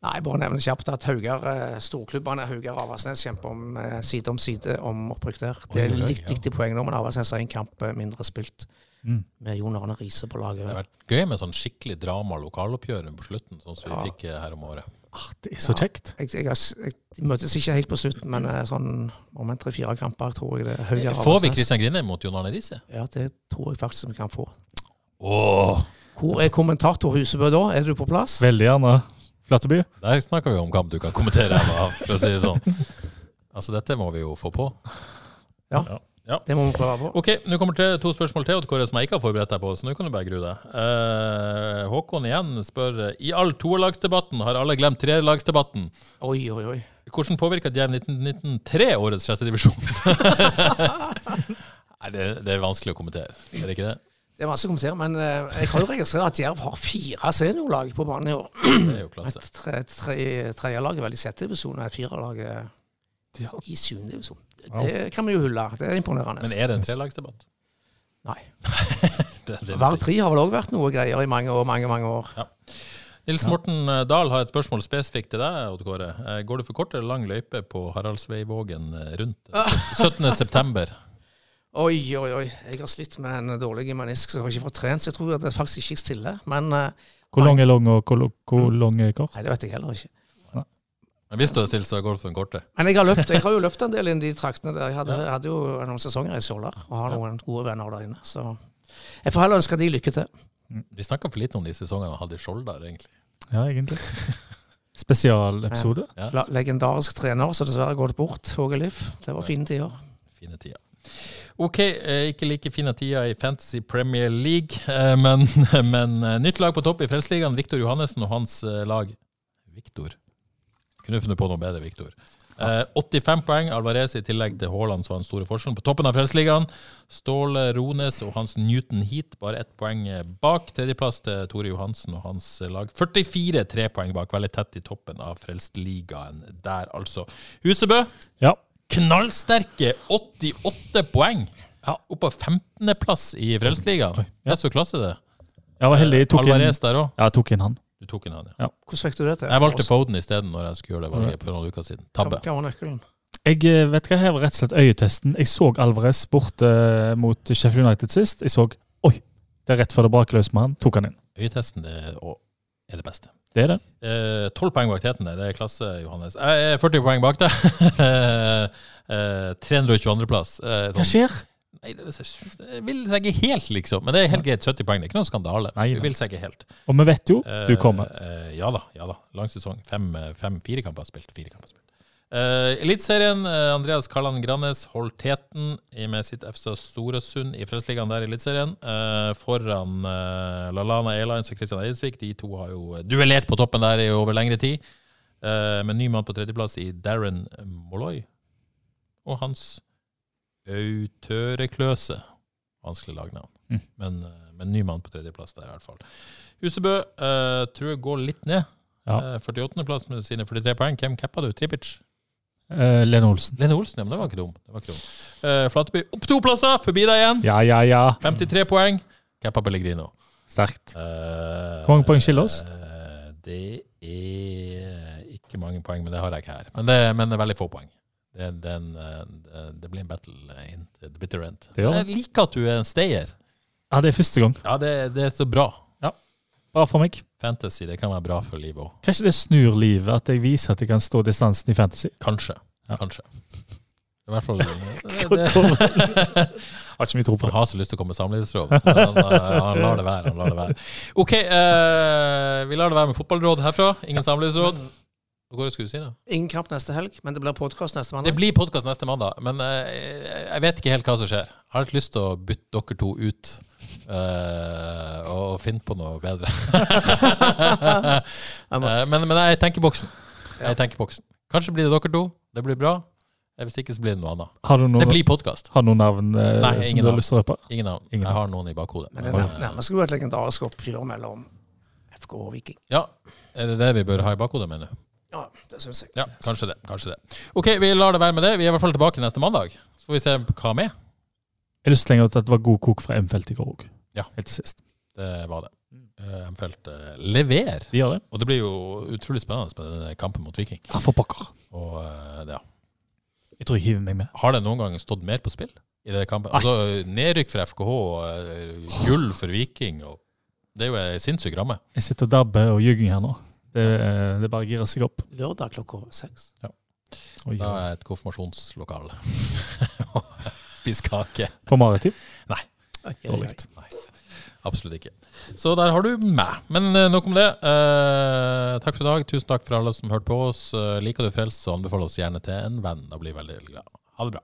Nei, bare nevne kjapt at Haugar, eh, storklubbene Haugar og Avaldsnes kjemper om, eh, side om side om opprykk der. Det er litt litt ja. poeng nå, men Avaldsnes har én kamp eh, mindre spilt. Mm. Med Jon Arne Riise på laget. Det har vært gøy med sånn skikkelig drama lokaloppgjør på slutten, sånn som vi Ja. fikk eh, her om året. Ah, det er så kjekt. Jeg, jeg, jeg, de møtes ikke helt på slutten, men sånn om en tre-fire kamper tror jeg det er Haugar Får vi Kristian Grindheim mot Jon Arne Riise? Ja, det tror jeg faktisk vi kan få. Åh, Hvor er kommentator Husebø da? Er du på plass? Veldig gjerne. Flateby. Der snakker vi om kamp du kan kommentere ræva av, for å si det sånn. Altså, dette må vi jo få på. Ja, Det må vi prøve på. Ok, nå kommer det to spørsmål til Kåre, som jeg ikke har forberedt deg på, så nå kan du bare grue deg. Eh, Håkon igjen spør I all toerlagsdebatten har alle glemt trelagsdebatten. Oi, oi, oi. Hvordan påvirka Djerv 1993 årets sjette divisjon? [LAUGHS] Nei, det, det er vanskelig å kommentere, er det ikke det? Det er vanskelig å kommentere, men eh, jeg har jo registrert at Jerv har fire seniorlag på banen i år. Det er jo klasse. Et tre, tre, tredjelag er vel i sjette divisjon, og et firelag er i syvende divisjon. Det kan vi jo hylle. Det er imponerende. Men er det en trelagsdebatt? Nei. [LAUGHS] Hver tre har vel òg vært noe greier i mange år, mange, mange år. Nils Morten eh, Dahl har et spørsmål spesifikt til deg, Odd Kåre. Eh, Går du for kort eller lang løype på Haraldsveivågen rundt [LAUGHS] eh, 17. september? Oi, oi, oi. Jeg har slitt med en dårlig menisk, så jeg har ikke fått trent. Så jeg tror at det faktisk ikke stiller. Men uh, Hvor lang er lang, og hvor, hvor lang er kort? Nei, det vet jeg heller ikke. Men Hvis du har stilt, så er golfen korte. Men jeg har, løpt, jeg har jo løpt en del inn de traktene der. Jeg hadde, ja. hadde jo noen sesonger i Solar og har noen gode venner der inne. Så jeg får heller ønske de lykke til. Vi snakka for lite om de sesongene han hadde i Skjoldar, egentlig. Ja, egentlig. [LAUGHS] Spesialepisode. Ja, legendarisk trener så dessverre gått bort, Håge Liff. Det var fine tider. Fine tider. Ok, eh, ikke like fine tider i Fantasy Premier League, eh, men, [LAUGHS] men eh, nytt lag på topp i Frelsesligaen. Viktor Johannessen og hans lag. Viktor. Kunne funnet på noe bedre, Viktor. Ja. 85 poeng. Alvarez i tillegg til Haaland, så han store forskjellen. På toppen av Frelsesligaen, Ståle Rones og hans Newton Heat bare ett poeng bak. Tredjeplass til Tore Johansen og hans lag. 44 tre poeng bak. Veldig tett i toppen av Frelsesligaen der, altså. Husebø. Ja. Knallsterke 88 poeng. Ja, Opp på 15.-plass i Frelsesligaen. Er så klasse, det. Jeg var heldig. Jeg tok inn, Alvarez der òg. ja, jeg tok inn han. Du tok inn han, ja. Hvordan fikk du det til? Jeg valgte Foden isteden når jeg skulle gjøre det valget for noen uker siden. Tabbe. Hva var nøkkelen? Jeg eh, vet hva, her var rett og slett øyetesten. Jeg så Alvarez borte mot Sheffield United sist. Jeg så Oi, det er rett før det braker løs med han. Tok han inn. Øyetesten det er, å- er det beste. Det er det. Eh, 12 poeng bak teten der. Det er klasse, Johannes. Jeg er 40 poeng bak deg. [LAUGHS] eh, 322.-plass. Eh, Hva skjer? Nei, det, det vil seg ikke helt, liksom. Men det er helt greit. 70 poeng. Det er ikke noen skandale. Nei, Det vil seg ikke helt. Og vi vet jo du kommer. Eh, ja da. ja da. Lang sesong. Fem, eh, fem, kamper spilt. Fire kamper spilt. Uh, Eliteserien. Uh, Andreas Kalland Grannes holdt teten med sitt FC Storesund i Frelsesligaen der i Eliteserien. Uh, foran uh, Lalana Airlines og Christian Eidsvik. De to har jo duellert på toppen der i over lengre tid. Uh, med ny mann på tredjeplass i Darren Molloy. Og hans Autørekløse. Vanskelig lagnavn. Mm. Men, men ny mann på tredjeplass der, i hvert fall. Husebø tror jeg går litt ned. Ja. Eh, 48.-plass med sine 43 poeng. Hvem cappa du? Tripic? Eh, Lene Olsen. Lene Olsen, ja, men det var ikke dum. Det var ikke dum. Uh, Flateby opp to plasser, forbi deg igjen. Ja, ja, ja. 53 poeng. Cappa Pellegrino. Sterkt. Eh, Hvor mange poeng skiller oss? eh, det er ikke mange poeng, men det har jeg ikke her. Men det, men det er veldig få poeng. Det, den, eh, det, blir en battle in the bitter end. Det. Jeg liker at du er en stayer. Ja, det er første gang. Ja, det, det er så bra. Bra for meg. Fantasy det kan være bra for livet òg. Kanskje det snur livet, at jeg viser at jeg kan stå distansen i fantasy. Kanskje. Ja. Kanskje. I hvert fall [LAUGHS] det, det, [LAUGHS] Har ikke mye tro på Han det. har så lyst til å komme med samlivsråd. men Han, han lar det være. han lar det være. OK, uh, vi lar det være med fotballråd herfra. Ingen samlivsråd. Hva skulle du si, da? Ingen kamp neste helg, men det blir podkast neste mandag. Det blir podkast neste mandag, men eh, jeg vet ikke helt hva som skjer. Jeg har litt lyst til å bytte dere to ut uh, og finne på noe bedre. [LAUGHS] Eh, men, men jeg tenker boksen. Jeg tenker boksen. Kanskje blir det dere to. Det blir bra. Hvis ikke så blir det noe annet. Har du Det blir podkast. har du noen navn eh, Nei, som du har lyst til å røpe? Ingen navn. Ingen Jeg har noen i bakhodet. Men det nær- nærmest jo et legendarisk oppgjør mellom FK og Viking. Ja, er det det vi bør ha i bakhodet, mener du? Ja, det syns jeg. Ja, kanskje det. kanskje det. Ok, vi lar det være med det. Vi er i hvert fall tilbake neste mandag. Så får vi se hva med. Jeg har lyst til å slenge ut at det var god kok fra M-felt i går òg. Ja. Helt til sist. Det var det. M-felt eh, leverer. De gjør det. Og det blir jo utrolig spennende med denne kampen mot Viking. Ja, for pokker. Og eh, ja. Jeg tror jeg hiver meg med. Har det noen gang stått mer på spill i det kampen? Nei. Altså, Nedrykk for FKH, eh, gull for Viking. Og det er jo ei sinnssyk ramme. Jeg sitter og dabber og ljuger her nå. Det, eh, det bare girer seg opp. Lørdag klokka seks. Oi, Da er et konfirmasjonslokale. [LAUGHS] Spis kake. På maritim? Dårlig. Nei, absolutt ikke. Så der har du meg. Men eh, nok om det. Eh, takk for i dag. Tusen takk for alle som hørte på oss. Eh, liker du Frels, så anbefal oss gjerne til en venn. Da blir vi veldig glad. Ha det bra.